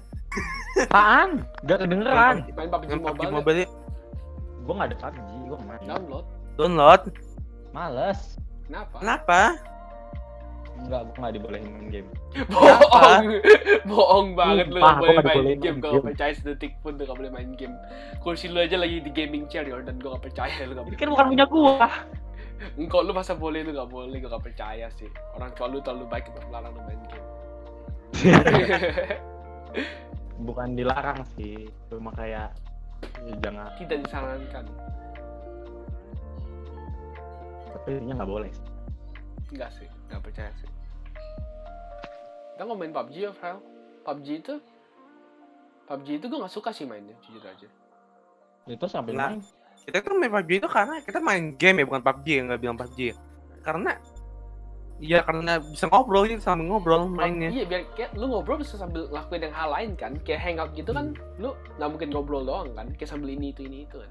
Apaan? Gak kedengeran. Main PUBG Yang PUBG Mobile. Mobile yuk. Gue gak ada PUBG, gue main. Download. download. Males. Kenapa? Kenapa? Enggak, gue gak dibolehin main game. Bohong. Bohong banget lu Sumpah, gak gua boleh nggak main game. game. percaya sedetik pun lu gak boleh main game. Kursi lu aja lagi di gaming chair Jordan. Gue gak percaya lu gak Ini kan bukan punya gua. Engkau lu masa boleh lu gak boleh. Gue gak percaya sih. Orang tua lu terlalu baik untuk melarang lu main game. bukan dilarang sih, cuma kayak ya jangan. Tidak disarankan. Tapi ini nggak boleh. sih. Enggak sih. Gak percaya sih. Kita ngomongin PUBG ya, File. PUBG itu PUBG itu gue gak suka sih mainnya, jujur aja. Itu sambil Nah. main. Kita tuh main PUBG itu karena kita main game ya bukan PUBG ya nggak bilang PUBG. ya. Karena ya karena bisa ngobrol gitu sambil ngobrol mainnya. Iya, biar kayak lu ngobrol bisa sambil ngelakuin yang hal lain kan. Kayak hangout gitu kan, lu nggak mungkin ngobrol doang kan. Kayak sambil ini itu ini itu kan.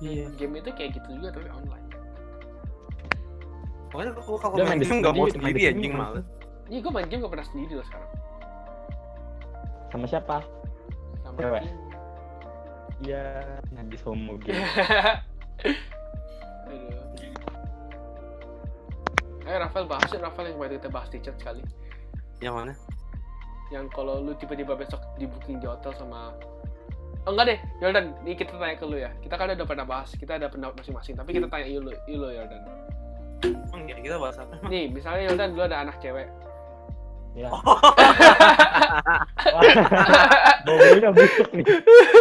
Iya. Game itu kayak gitu juga tapi online. Pokoknya gua kalau main game nggak mau sendiri, anjing males. Iya, gue main game gak pernah sendiri loh sekarang. Sama siapa? Sama Cewek. Iya, habis homo game. Aduh. Ayo Rafael bahas yuk, Rafael yang kemarin kita bahas di chat sekali. Yang mana? Yang kalau lu tiba-tiba besok di booking di hotel sama Oh, enggak deh, Jordan, ini kita tanya ke lu ya. Kita kan udah pernah bahas, kita ada pendapat masing-masing. Tapi kita tanya lu, lu Jordan. Emang ya kita bahas apa? Nih, misalnya Jordan, lu ada anak cewek. Ya. Bau-baunya busuk nih.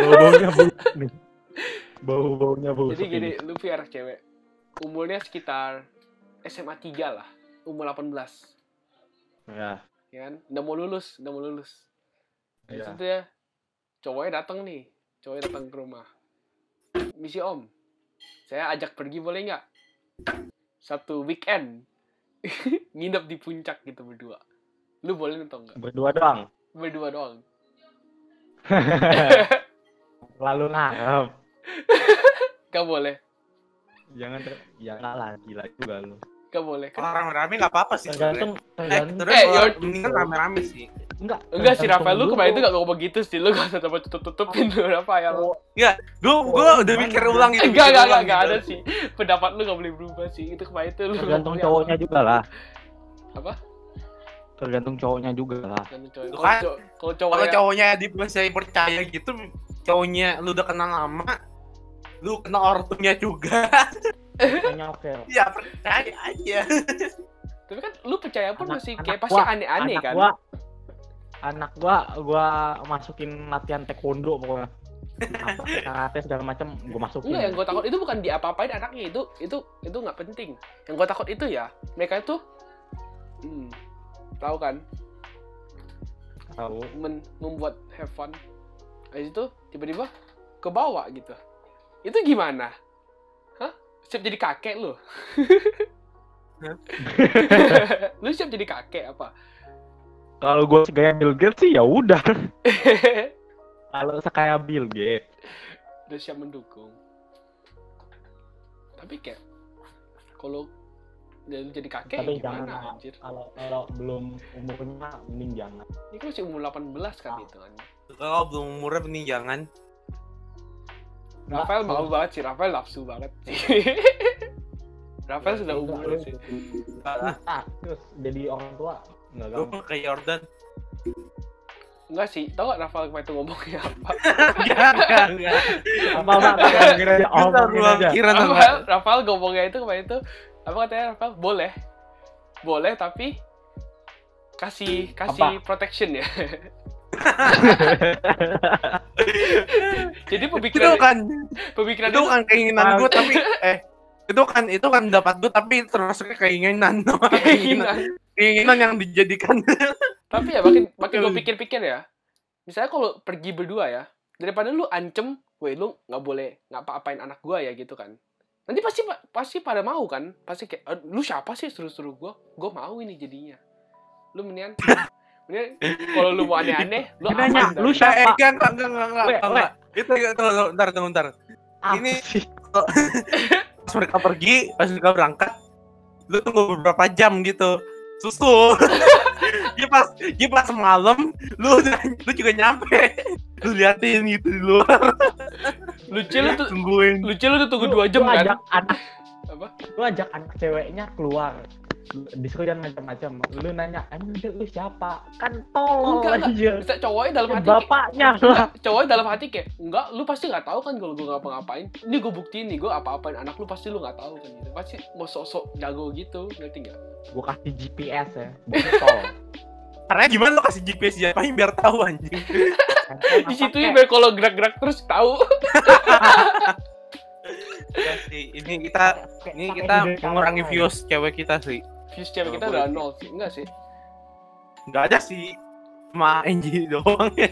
Bau-baunya busuk nih. Bau-baunya busuk. Jadi gini, ini. lu punya anak cewek. Umurnya sekitar SMA 3 lah. Umur 18. Ya, Ya kan? Udah mau lulus, udah mau lulus. Ya. itu ya, cowoknya datang nih. Cowoknya datang ke rumah. Misi om, saya ajak pergi boleh nggak? Satu weekend. nginep di puncak gitu berdua lu boleh atau enggak Berdua doang. berdua doang Lalu ngarep. gak boleh Jangan ter... jangan lah gila juga lu. gak boleh kan Kalau rame-rame nggak apa-apa sih. Tergantung Eh, tergantung terus Eh, kalau Yor- mendingan rame-rame sih. Enggak. enggak sih Rafael lu kemarin itu gak ngomong gitu sih lu gak usah coba tutup tutupin lu Rafael Gue gue udah mikir ulang gitu. enggak enggak enggak enggak gitu. ada sih pendapat lu gak boleh berubah sih itu kemarin itu lu Tergantung cowoknya juga lah. Apa? Tergantung cowoknya juga lah. Kalau kan. cowok- kalau Kalau cowoknya cowoknya dipercaya percaya gitu, cowoknya lu udah kenal lama, lu kenal ortunya juga, ya percaya aja. tapi kan lu percaya pun Anak- masih kayak pasti gua- aneh-aneh kan Gua, anak gua gua masukin latihan taekwondo pokoknya. Apa karate segala macam gua masukin. Enggak, yang gue takut itu bukan diapa-apain anaknya itu itu itu nggak penting. Yang gue takut itu ya mereka itu, hmm, tahu kan, tahu. men, membuat have fun. Habis itu tiba-tiba ke bawah gitu. Itu gimana? Hah? Siap jadi kakek lu? Hah? lu siap jadi kakek apa? Kalau gua segaya Bill Gates sih ya udah. Kalau sekaya Bill Gates, Udah siap mendukung. Tapi kayak kalau dia jadi kakek Tapi gimana jangan, anjir? kalau kalau belum umurnya mending jangan. Ini kan masih umur 18 kan Ah. itu kan. Kalau belum umurnya mending jangan. Rafael kalau- mau banget sih, Rafael nafsu banget sih. Rafael sudah Enggak, umur sih. Ah, terus jadi orang tua nggak Gue kayak Jordan. Enggak sih, tau gak Rafael kemarin itu ngomongnya apa? Enggak, enggak, enggak. Apa apa ngomongin aja, Kita omongin ruang aja. kira Rafael, ngomongnya itu kemarin itu apa katanya Rafael? Boleh. Boleh tapi kasih kasih protection ya. Jadi Itu pemikiran kan, pemikiran itu itu kan keinginan gue tapi eh itu kan itu kan dapat gue tapi termasuknya keinginan keinginan keinginan. keinginan yang dijadikan Tapi ya makin makin gue pikir-pikir ya. Misalnya kalau pergi berdua ya, daripada lu ancem, weh lu nggak boleh ngapa-apain anak gua ya gitu kan. Nanti pasti pasti pada mau kan? Pasti kayak "Eh, lu siapa sih suruh-suruh gua? Gua mau ini jadinya. Lu mendingan mendingan kalau lu mau aneh-aneh, lu nanya, lu Eh, siapa? enggak, enggak, enggak, enggak, enggak, enggak. Itu, itu, tunggu, bentar. Apa Ini-? Pas mereka pergi, pas mereka berangkat, lu tunggu beberapa jam gitu. Susul. dia pas, dia pas malam, lu lu juga nyampe. Lu liatin gitu di luar, Lucu lu tuh tungguin. lucu lu tuh tunggu dua jam Lu kan? ajak anak Apa? lu ajak anak ceweknya keluar disuruh jangan macam-macam. Lu nanya emang dia lu siapa? Kan tolol Enggak aja. Bisa cowoknya dalam Ya, hati kayak, bapaknya. Lah Enggak, cowoknya dalam hati kayak enggak lu pasti nggak tahu kan kalau gue ngapa-ngapain. Ini gue buktiin nih gue apa-apain. Anak lu pasti lu nggak tahu kan gitu. Pasti mau sok-sok jago gitu ngerti nggak? Gua kasih GPS ya tol Karena gimana lu kasih GPS diapain biar tahu anjing. Di situ kek? biar kalau gerak-gerak terus tahu. Ya sih, ini kita ini kita mengurangi views cewek kita sih. Views cewek kita udah nol sih. Enggak sih. Enggak ada sih. Sama Angie doang ya.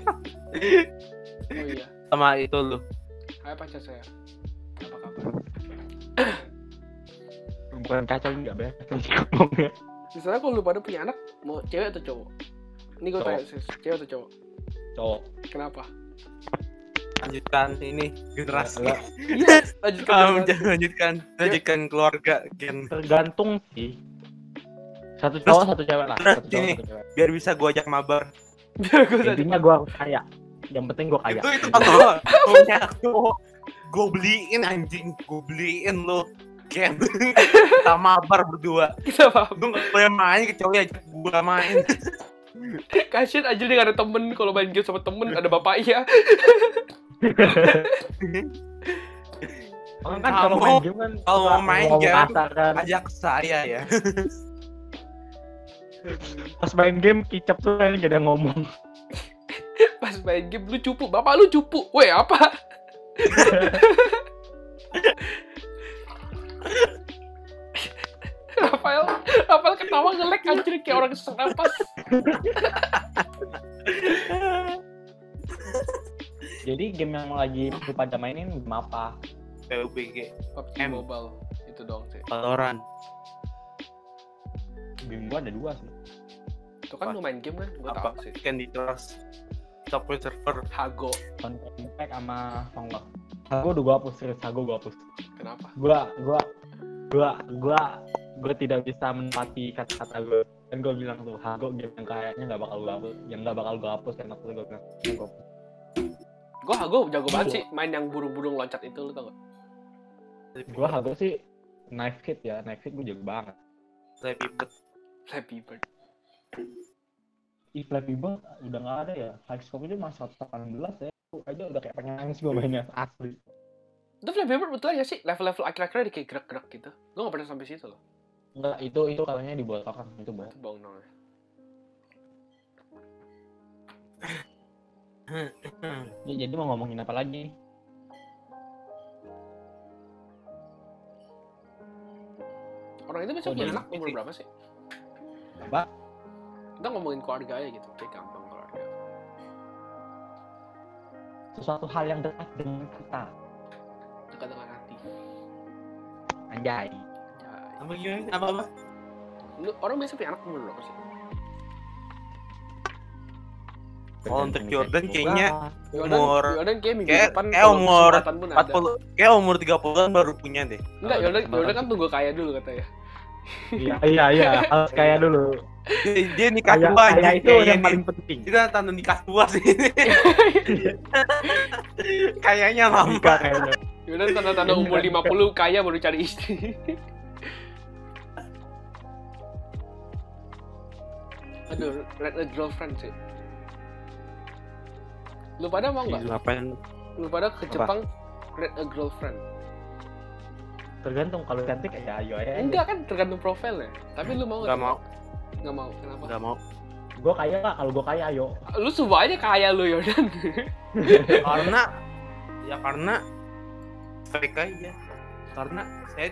oh iya. Sama itu lu. hai pacar saya. Apa kabar? Bukan kacau nggak beres ngomongnya misalnya kalau lu pada punya anak mau cewek atau cowok? Ini gue tanya serius cewek atau cowok? Cowok. Kenapa? Lanjutkan ini generasi. Nggak, iya lanjutkan lanjutkan. lanjutkan, lanjutkan keluarga Gen. tergantung sih satu cowok satu cewek lah terus satu cowok ini. satu cewek Biar bisa gua ajak mabar. biar gue intinya gua harus kaya yang penting gua kaya Itu itu kalau punya aku gue beliin anjing, gue beliin lo. Gen. Kita mabar berdua. kenapa Lu gak boleh main kecuali ajak gua main. kasian aja dia gak ada temen kalau main game sama temen ada bapaknya Orang kan kalau main game kan kalau mau main game, kan. Ajak saya ya. Pas main game kicap tuh kan gak ada yang ngomong. pas main game lu cupu bapak lu cupu weh apa Rafael Rafael ketawa ngelek anjir kayak orang sesak napas Jadi game yang lagi lu pada mainin game apa? PUBG, PUBG. Mobile itu dong sih Valorant. BIM gua ada dua sih Itu kan lu main game kan? Gue tahu sih. Candy Crush Subway Surfer Hago. Content Impact sama Songok Hago udah gua hapus serius Hago gua hapus Kenapa? gua gua gua gua gua tidak bisa menepati kata-kata gua dan gua bilang tuh Hago game yang kayaknya nggak bakal gua hapus yang nggak bakal gua hapus waktu itu gua bilang "Ya, gua hapus." Gue Hago jago banget sih main yang burung-burung loncat itu lu tau gak? gua Hago sih knife hit ya knife hit gua jago banget Flappy Bird Flappy Bird. Ih, Flappy Bird udah nggak ada ya high score itu masih 118 ya Gua aja udah kayak pengen nangis gua mainnya asli Itu Flappy Bird betul ya sih? Level-level akhir-akhirnya dia kayak gerak-gerak gitu. Gue gak pernah sampai situ loh. enggak itu itu katanya dibotokan itu bohong Itu bohong dong ya. ya, jadi mau ngomongin apa lagi Orang itu biasanya Oh, punya anak umur berapa sih? Apa Kita ngomongin keluarga aja gitu. Kayak gampang keluarga. sesuatu hal yang dekat dengan kita Dekat dengan hati. anjay Ya, apa gimana apa apa lu orang biasa punya anak umur berapa sih? Oh, untuk Jordan kayak kayaknya Jordan, Umur- Jordan kayak minggu kayak- depan kayak kalau umur kesempatan pun ada. 40 kayak umur 30-an baru punya deh Enggak, Jordan, Jordan kan tunggu kaya dulu katanya. Iya iya iya harus kaya dulu dia, dia nikah kaya, tua kaya itu kayaknya yang paling penting kita tanda nikah tua sih kayaknya lama nikah kayaknya tanda-tanda umur 50 kaya baru cari istri. Aduh, red a girlfriend sih. Lu pada mau nggak? ngapain Lu pada ke Apa? Jepang red a girlfriend? Tergantung kalau cantik ya ayo aja Enggak kan tergantung profilnya. Tapi lu mau Nggak mau. Nggak mau. Kenapa? nggak mau gue kaya lah kalau gue kaya ayo Lu semua aja kaya lu Jordan. karena ya karena fake aja karena saya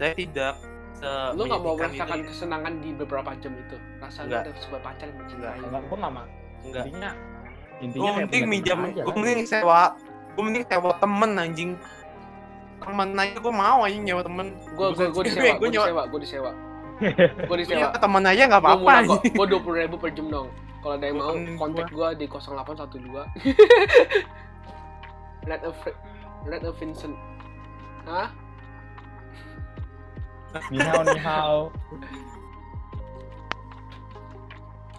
saya tidak se lu nggak mau merasakan kesenangan di beberapa jam itu. Rasa lu ada sebuah pacar yang mencintai enggak gue nggak mah enggak intinya gue intinya kayak mending minjam gue lah. mending sewa gue mending sewa temen anjing temen aja gue mau anjing nyewa temen Gue gue gue disewa, gue disewa, gue disewa. Gue disewa. Temen aja nggak apa-apa gue dua puluh ribu per jam dong. Kalau ada yang mau, kontak gue di 0812. Red of Red of Vincent. Hah? nihao nihao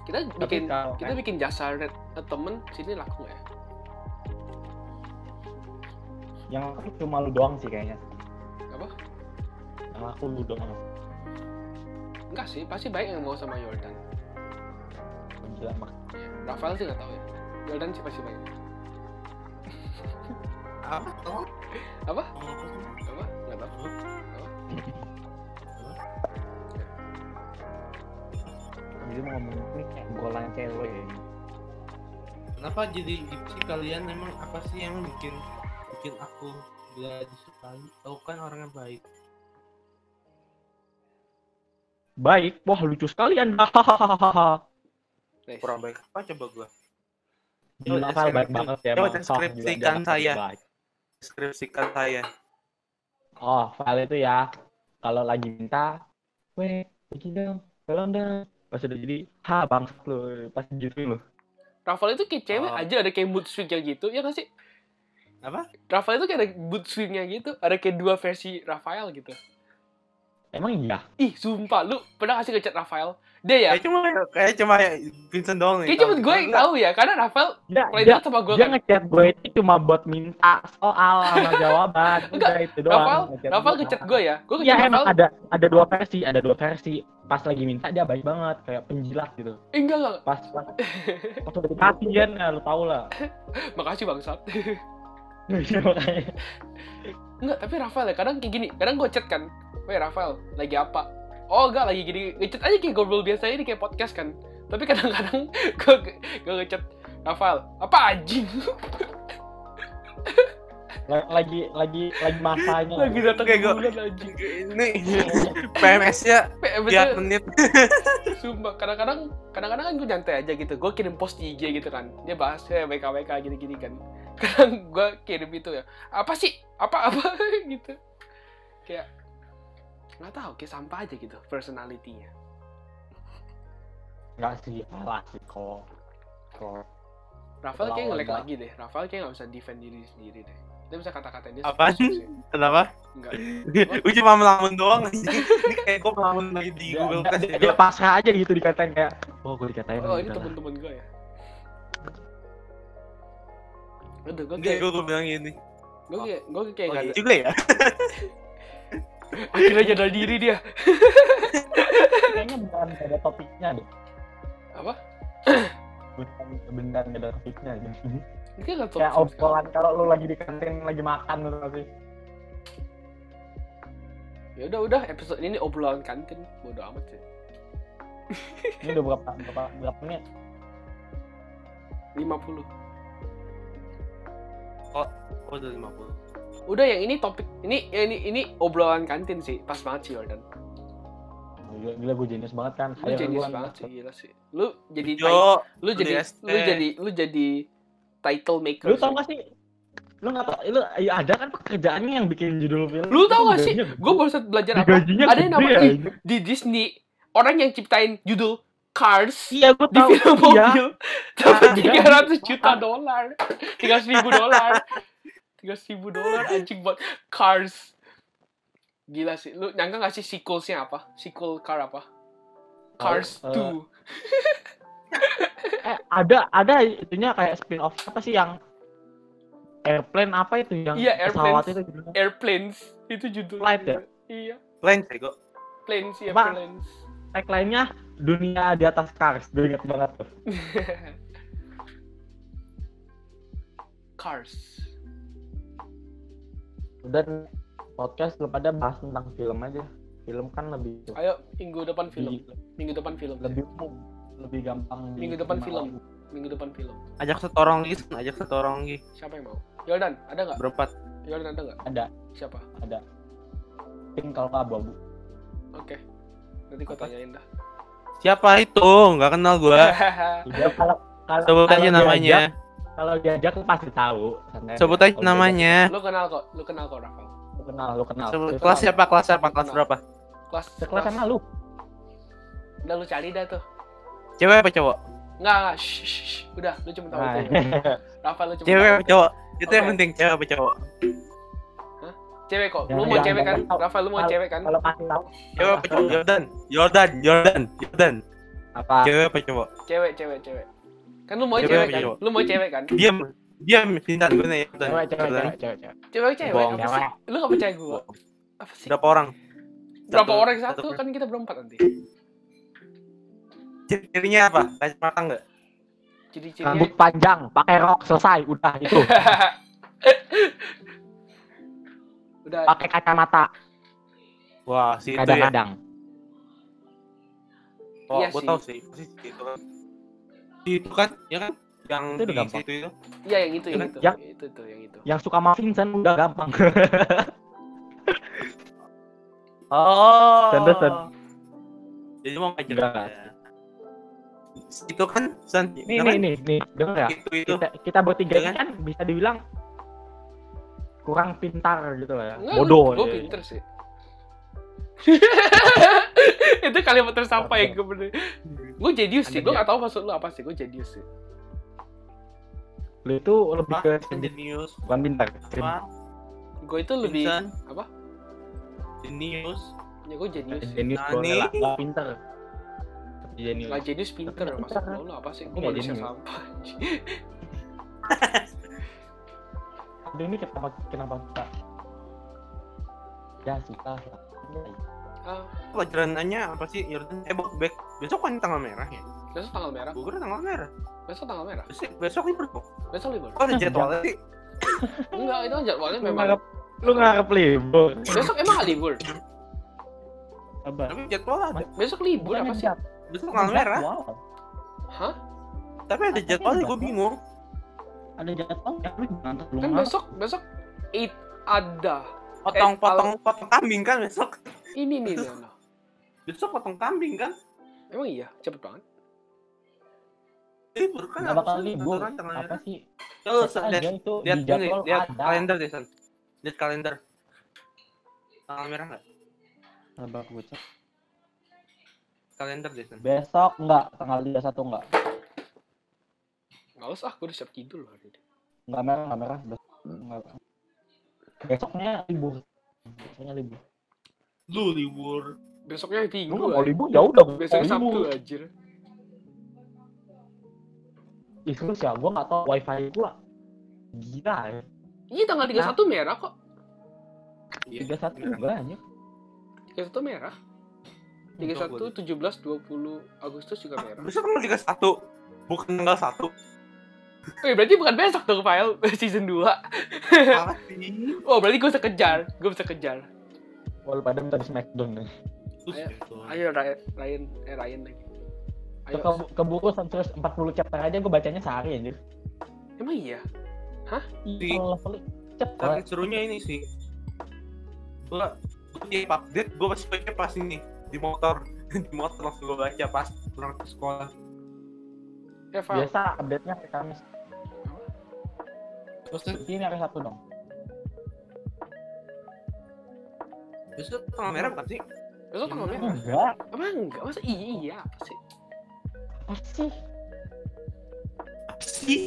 Kita bikin kita bikin jasa red temen sini laku nggak ya? Yang aku cuma lu doang sih kayaknya Apa? yang aku lu doang Enggak sih, pasti baik yang mau sama Jordan. gila mak Iya. Rafael sih nggak tahu ya. Jordan sih pasti baik. apa Apa? Apa? Nggak tahu. Apa? jadi mau ngomong ini kayak golan cewek ya. kenapa jadi gitu sih kalian emang apa sih yang bikin bikin aku gak disukai aku kan orangnya baik. Baik? Wah lucu sekali anda. Hahaha. Kurang baik apa? Coba gua. Jadi Novel baik banget ya Coba Bang. deskripsikan saya. deskripsikan saya. Oh file itu ya. Kalau lagi minta weh pergi dong tolong dong. Pas udah jadi ha bangsat lu pas gitu lu. Rafael itu kayak cewek Oh. aja ada kayak mood swingnya gitu, ya nggak sih? Apa Rafael itu kayak ada mood swingnya gitu, ada kayak dua versi Rafael gitu. emang iya Ih, sumpah, lu pernah kasih ngechat Rafael? Dia ya, kayak cuma kayak cuma Vincent doang nih kayak cuma gue yang tahu ya, karena Rafael dia, play dia, sama gue dia kan. ngechat gue itu cuma buat minta soal sama jawaban Enggak, udah itu doang Rafael, ngechat Rafael gue. ngechat gue ya, gue Iya ngechat emang Rafael, ada ada dua versi, ada dua versi. Pas lagi minta dia baik banget, kayak penjilat gitu. eh, enggak enggak, Pas pas pas udah dikasih kan, ya, lu tau lah. makasih bangsat. Enggak, tapi Rafael ya, kadang kayak gini, kadang gue chat kan, weh Rafael, lagi apa? Oh enggak, lagi gini, ngechat aja kayak ngobrol biasa ini kayak podcast kan. Tapi kadang-kadang gue ngechat Rafael, apa anjing? La- lagi lagi lagi masanya. lagi datang Kayak anjing. ini PMS nya Eh, tiap menit Sumpah, kadang-kadang kadang-kadang kan gue nyantai aja gitu. Gue kirim post di IG gitu kan. Dia bahas ya WKWK gini-gini kan. Kadang gue kirim itu ya. Apa sih? Apa apa gitu. Kayak nggak tahu, kayak sampah aja gitu personalitinya. Enggak sih, kalah sih kok. Kok. Rafael kayak ngelek lagi deh. Rafael kayak nggak bisa defend diri sendiri deh. Dia bisa kata-katain dia. Apaan? sih. Kenapa? Enggak. Gue cuma melamun doang. Ini kayak gue melamun lagi di Google Class. dia, dia pasrah aja gitu dikatain kayak, oh gue dikatain. Oh, ini udah lah." teman-teman gue ya. Aduh, gue kayak, gue gue bilang gini. gue kayak, gue kayak Oh, iya ada. juga ya. Akhirnya nyadar diri dia. Kayaknya bukan ada topiknya deh. Apa? Bukan beneran ada topiknya gitu. Ini kayak nggak tahu Kayak obrolan kalau lu lagi di kantin lagi makan gitu sih. Ya udah udah episode ini obrolan kantin. Bodoh amat sih. Ini udah berapa berapa berapa menit? 50. Oh, udah 50. Udah yang ini topik ini ya ini ini obrolan kantin sih. Pas banget sih Jordan. Gila, gila gue jenius banget kan. Lu jenius banget sih gila sih. Lu jadi Yo, lu di jadi lu jadi lu jadi title maker. Lu tau gak sih? Lu gak tau, lu ya ada kan pekerjaannya yang bikin judul film. Lu tau gak sih? Gue baru saat belajar apa? Gajinya Ada yang namanya anjing. di Disney orang yang ciptain judul Cars Iya, gue di tau. film Iya. mobil dapat Ah, tiga ratus juta dolar, tiga ribu dolar, tiga ribu dolar anjing buat Cars. Gila sih, lu nyangka gak sih sequelsnya apa? Sequel car apa? Cars Tahu, 2 eh, Eh, ada ada itunya kayak spin off apa sih yang airplane apa itu yang Iya, pesawat airplanes. itu judulnya? Airplanes itu judulnya. Flight ya? Iya, Plain sih kok. planes ya Cuma- planes. Tagline-nya dunia di atas cars. Gue inget banget tuh. Cars. Dan podcast lu pada bahas tentang film aja. Film kan lebih Ayo minggu depan film. lebih, Minggu depan film. lebih umum, lebih gampang. Minggu depan film. Minggu depan film. Ajak satu orang lagi, ajak satu orang lagi. Siapa yang mau? Jordan, ada nggak? Berempat. Jordan ada nggak? Ada, Siapa? ada. Pink kalau abu-abu. Oke. Nanti gua Apa? tanyain dah. Siapa itu? Nggak kenal gua. Udah kalau kalau Sebut kalau aja diajak- namanya. Kalau diajak pasti tahu. Sebut aja Kalau namanya. lu kenal kok, lu kenal kok Rafael. diajak, Lu kenal, lu kenal. Sebut Lu kelas siapa? Kelas siapa? Kelas Kenal. berapa? Kelas Sekelas sama lu. Udah lu cari dah tuh. Cewek apa cowok? Enggak, enggak. Shh, shh, shh. Udah, lu cuma tahu itu. Rafael lu cuma Cewek tahu apa cowok? Itu yang Oke. penting, cewek apa cowok? Cewek kok. Lu mau cewek kan? Rafael lu mau cewek kan? kalau pasti tahu Cewek apa cowok? Jordan, Jordan, Jordan, Jordan. apa? Cewek apa cowok? Cewek, cewek, cewek. Kan lu mau Cewek kan? cowok? Lu mau cewek kan? Diam, diam, pintar gue nih. Cewek, cewek, cewek, cewek, cewek. Cewek? Lu gak percaya gua? Apa sih? Berapa orang? Berapa orang satu? satu- Kan kita berempat nanti. Cirinya apa? Kacamata enggak? Ciri-cirinya Rambut panjang, pakai rok, selesai, udah itu. udah Pakai kacamata Wah, si itu ya. kadang-kadang. Oh, Iya gue sih. tahu sih. Pasti si itu kan. Si itu kan, ya kan? Yang Itu udah di gampang. situ itu. Iya yang itu, yang Yang- itu. yang- Itu tuh, yang itu. Yang suka sama Vincent udah gampang. Oh. Sanderson. Jadi mau ngajar. Ya. Itu kan, San. nih, itu nih, kan? nih, nih, denger ya. Itu itu. Kita, kita bertiga Iya ini kan bisa dibilang kurang pintar gitu lah ya. Enggak, Bodoh. Gue ya. pinter sih. itu kalimat tersampai gue bener. Gue jenius sih. Gue gak tahu maksud lu apa sih. Gue jenius sih. Lu itu lebih Apa? ke Jenius. bukan pintar. Gue itu lebih Vincent. apa? Jenius. Ya gue jenius. Jenius boleh lah, nggak pintar. Jenius. Gak jenius pinter lu lu apa sih? Gue jenius. sampah. Aduh ini kenapa kenapa kita ya suka lah. Ah, Pelajarannya apa sih? Jordan. Eh, Bok, Bek. Besok kan tanggal merah ya? besok tanggal merah. Gue tanggal merah. Besok tanggal merah. Besok, besok libur kok. Besok libur. Oh, ada jadwalnya sih. Enggak, itu kan jadwalnya Lu memang. ngarep lu ngarep libur. Besok emang gak libur. Apa? Tapi jadwal ada. Besok libur apa sih? Besok tanggal merah. Hah? Tapi ada jadwalnya, gue bingung. Ada jadwal ya lu jangan terlalu Kan besok besok it ada. Potong, Eh, potong, potong kambing kan besok. Ini nih Leona. Besok potong kambing kan? Emang iya, cepet banget. Libur kan? Nggak bakal libur. Apa merah. sih? Tuh, lihat, itu lihat di ini, jadwal lihat ada. kalender deh, San. Lihat kalender. Tanggal merah nggak? Coba gue cek. Kalender deh. Sen. Besok enggak, tanggal 31 enggak. Nggak usah, gue udah siap tidur loh hari ini. Enggak merah, enggak merah. Enggak. Besoknya libur. Besoknya libur. Lu libur. Besoknya Lu minggu. nggak mau libur jauh dong. Besoknya Sabtu anjir. Ih, terus ya, gua nggak tahu wifi gua. Gila ya. Iya tanggal 31 merah kok. Iya. 31 enggak anjir. 31 merah. 31, 17, 20 Agustus juga merah. Besok kan tiga satu, bukan tanggal satu. Eh berarti bukan besok dong file season 2. Apa sih? Oh berarti gue bisa kejar. Gue bisa kejar. Wah, lu pada minta di Smackdown nih. Ayo. gitu. Ayo Ryan, Ryan, eh Ryan lagi. Ayo. Ke, keburu terus 40 chapter aja gua bacanya sehari anjir. Emang iya? Di- Iya, levelnya Tapi serunya ini sih. Gua gua tiap update gua pasti baca pas ini di motor di motor langsung gua baca pas pulang ke sekolah. Eh file. Biasa update-nya hari Kamis. Terus Ini hari Sabtu dong. besok tanggal merah bukan sih? Besok tanggal merah. Enggak. Emang enggak? Masa iya iya apa sih? Apa sih? Apa sih?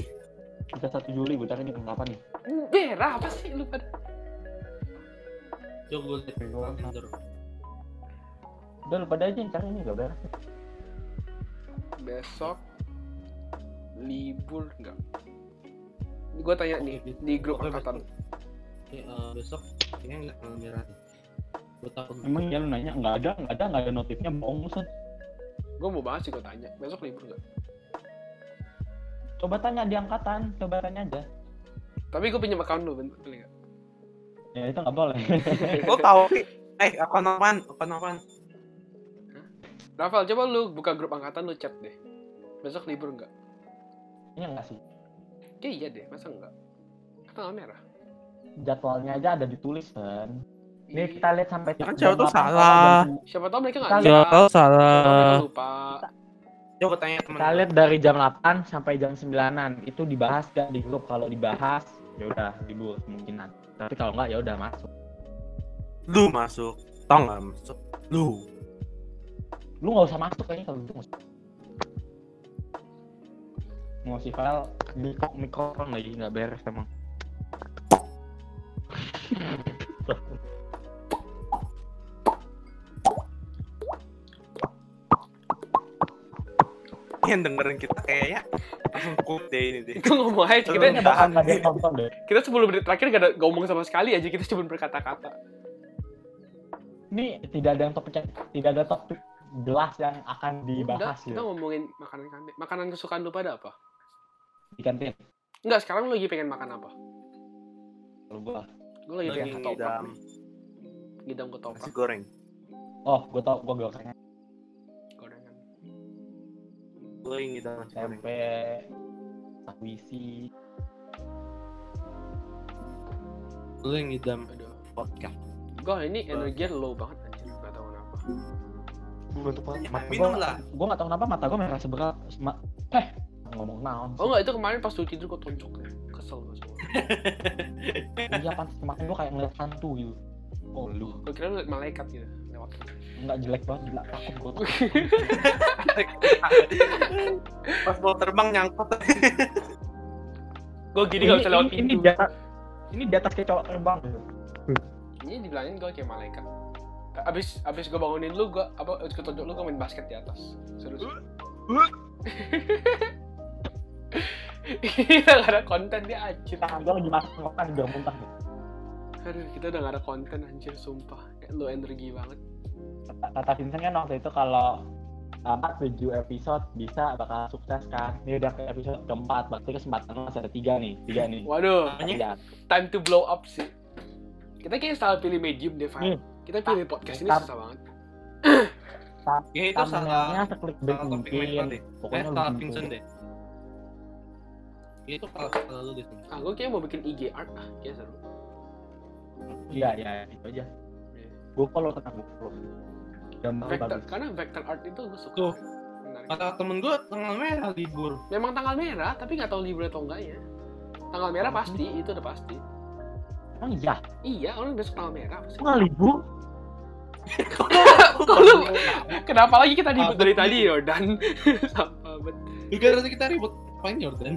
Kita 1 Juli, bentar ini kenapa nih? Merah apa sih lu pada? Coba gua lihat. Udah lu pada aja yang cari ini gak beres. Besok libur enggak? Gue tanya nih Oke, di grup angkatan. Oke, eh, besok kayaknya nggak tanggal merah nih. Gua takut. Emang ya lu nanya, nggak ada, nggak ada, nggak ada notifnya, bohong lu Son. Gue mau bahas sih gue tanya. Besok libur enggak? Coba tanya di angkatan, coba tanya aja. Tapi gue pinjam account lu, bentar boleh nggak? Ya itu nggak boleh. Lo tahu sih? Eh, apa apaan? Apa apaan? Rafael, coba lu buka grup angkatan lu chat deh. Besok libur enggak? Ini enggak sih. Ya iya deh, masa enggak? Tanggal merah. Jadwalnya aja ada ditulis kan. Ini kita lihat sampai Kan tuh 8 salah. Siapa tahu mereka nggak. Siapa tahu salah. lupa. Coba tanya teman. Kita lihat dari jam 8 sampai jam 9-an. Itu dibahas gak di grup? Kalau dibahas, ya udah libur kemungkinan. Tapi kalau enggak ya udah masuk. Lu masuk. Tau nggak masuk? Lu. Lu nggak usah masuk kayaknya kalau gitu. nggak usah. Mau si file mikro mikrofon lagi nggak beres emang. Yang dengerin kita kayaknya langsung quote deh ini deh. Itu ngomong aja, kita, nggak ada yang nonton deh. kita 10 menit terakhir gak ada ngomong sama sekali aja, kita cuma berkata-kata. Ini tidak ada yang topik tidak ada topik jelas yang akan Udah, dibahas kita ya ngomongin makanan kantin. Makanan kesukaan lu pada apa? di kantin. Enggak, sekarang lu lagi pengen makan apa? Kalau gua, Gue lagi Lagi pengen ketoprak nih. Ngidam ketoprak, nasi goreng. oh gua tau gua gorengnya gorengan. Gue lagi ngidam nasi goreng. tempe, sakwisi, Lu yang ngidam vodka. Gue ini energinya low banget anjir, gak tau kenapa. Gua tuh Ya, mata minum gua, lah. gua nggak tahu kenapa mata gua merah seberat sema- eh ngomong naon Oh enggak, itu kemarin pas lu tidur gue tonjok ya. Kesel gue semua. iya pantas kemarin gua kayak ngeliat hantu gitu oh lu Gue kira lu liat malaikat gitu lewat. nggak jelek banget gila takut gua tuh. Pas mau terbang nyangkut. Gue gini gak bisa lewat ini, ini pintu. di atas ini di atas kayak cowok terbang. Ini dibilangin gue kayak malaikat. Abis abis gue bangunin lu, gue apa gue tonjok lu gue main basket di atas. Serius. Kita gak ada konten dia anjir. tangan gua lagi makan makan udah muntah Aduh, kita udah gak ada konten anjir, sumpah. Kayak lu energi banget. kata, Vincent kan waktu itu kalau tamat 7 episode bisa bakal sukses kan ini udah ke episode keempat berarti kesempatan masih ada tiga nih tiga nih Waduh, time to blow up sih. Kita kayaknya salah pilih medium deh, Fahim. Hmm. Kita pilih podcast ini susah banget. Ya itu salah. seklik salah topik mungkin deh. Eh, pokoknya salah lu Vincent deh. Itu kalau kalau lu deh. Ah, gue kayak mau bikin IG art ah, kayak seru. iya iya itu aja Iya. gue follow tenang gue follow gambar Vector, bagus karena vector art itu gue suka. Tuh. Menarik. Kata temen gue tanggal merah libur. Memang tanggal merah, tapi nggak tahu libur atau enggaknya. Tanggal merah pasti, itu udah pasti. Emang iya Iya, orang besok tanggal merah nggak libur Kok lu- Kenapa lagi kita ribut dari tadi Jordan? Sampah banget. Gara-gara kita ribut main Jordan.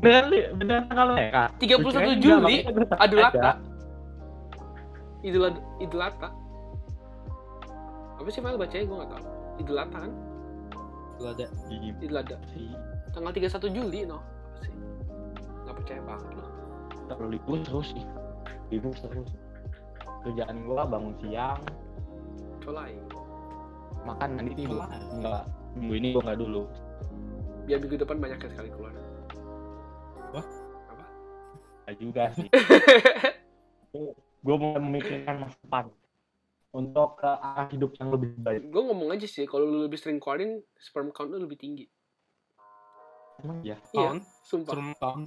Beneran li, beneran tanggal merah. 31 Kirain Juli, Idul. Adha. Idul Idul Adha. Apa sih Mal bacanya gue gak tau. Idul Adha kan? Ada. Iya Idul Adha. Tanggal 31 Juli no. Apa sih? Gak percaya banget loh. Terlalu libur terus sih. Libur terus. Kerjaan gua bangun siang, Colai. makan nanti tidur. Wah. Enggak. Minggu ini gua nggak dulu. Biar minggu depan banyak sekali keluar. Nggak juga sih. Gua mau memikirkan masa depan untuk ke arah hidup yang lebih baik. gue ngomong aja sih, kalau lu lebih sering keluarin, sperm count lu lebih tinggi. Emang ya? Iya, Tahun, sumpah.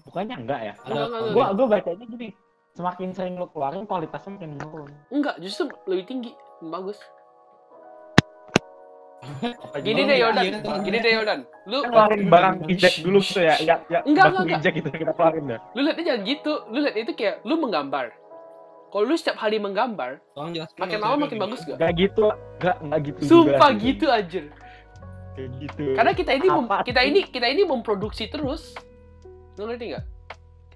Bukannya enggak ya? Enggak, enggak, Gua enggak. gua bacanya gini. Semakin sering lu keluarin kualitasnya makin menurun. Enggak, justru lebih tinggi. Bagus. Apa Gini deh iya, Yordan, iya, kan, gini deh Yordan. Lu Kita keluarin barang ejek dulu gitu ya. Ya, ya Enggak, enggak, ejek gitu kita keluarin dah. lu lihatnya jangan gitu. Lu lihat itu kayak lu menggambar. Kalau lu setiap hari menggambar, makin ya, lama makin bagus gak? Enggak gitu, enggak enggak gitu Sumpah juga. gitu aja. Kayak gitu. Karena kita ini mem- kita ini kita ini memproduksi terus. Lu ngerti nggak?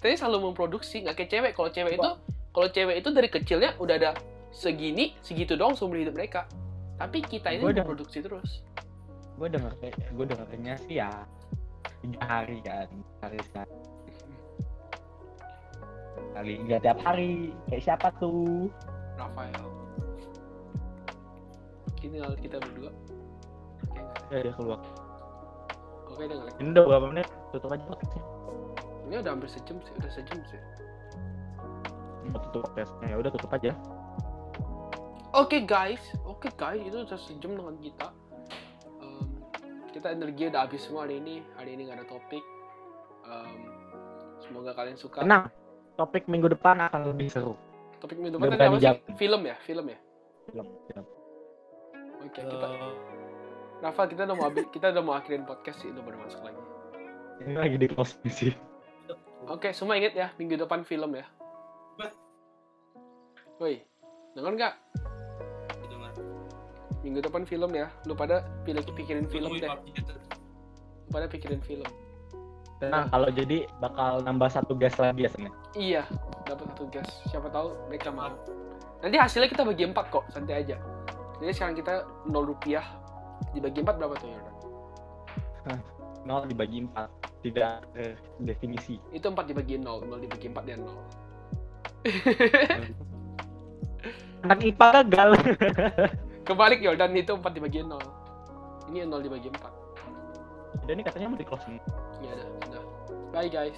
Ini selalu memproduksi, nggak kayak cewek. Kalau cewek itu kalau cewek itu dari kecilnya udah ada segini, segitu doang seumur hidup mereka. Tapi kita ini Gua memproduksi terus. gue denger gue dengernya sih ya tiga hari kan hari sekali kali nggak tiap hari kayak siapa tuh Rafael. Ini kita berdua. Oke, ya dia keluar Oke, udah ini udah berapa menit tutup aja Ini udah hampir sejam sih, udah sejam sih. mau tutup podcastnya ya udah tutup aja Oke guys, oke guys, itu udah sejam dengan kita. Em, kita energi udah habis semua hari ini. Hari ini nggak ada topik. Em, semoga kalian suka. tenang topik minggu depan akan lebih seru Topik minggu depan tadi apa sih? Film ya, film ya. film film Oke, kita Eh, Rafa kita udah mau habis, kita udah mau akhirin podcast sih, udah baru masuk lagi. ini lagi di closing sih Oke, okay, semua inget ya minggu depan film ya. Woi, dengar nggak? Minggu depan film ya. Lu pada pilih pikirin film deh. Lu pada pikirin film. Nah, kalau jadi bakal nambah satu gas lagi ya. Iya, dapat satu gas. Siapa tahu mereka mau. Nanti hasilnya kita bagi empat kok, santai aja. Jadi sekarang kita nol rupiah dibagi empat berapa tuh ya? 0 dibagi 4 tidak eh, definisi. Itu 4 dibagi 0 0 dibagi 4 dan 0 kan IPA gagal. Kebalik yo dan itu 4 dibagi 0 ini 0 dibagi 4 dan ini katanya mau di closing ya udah udah bye guys.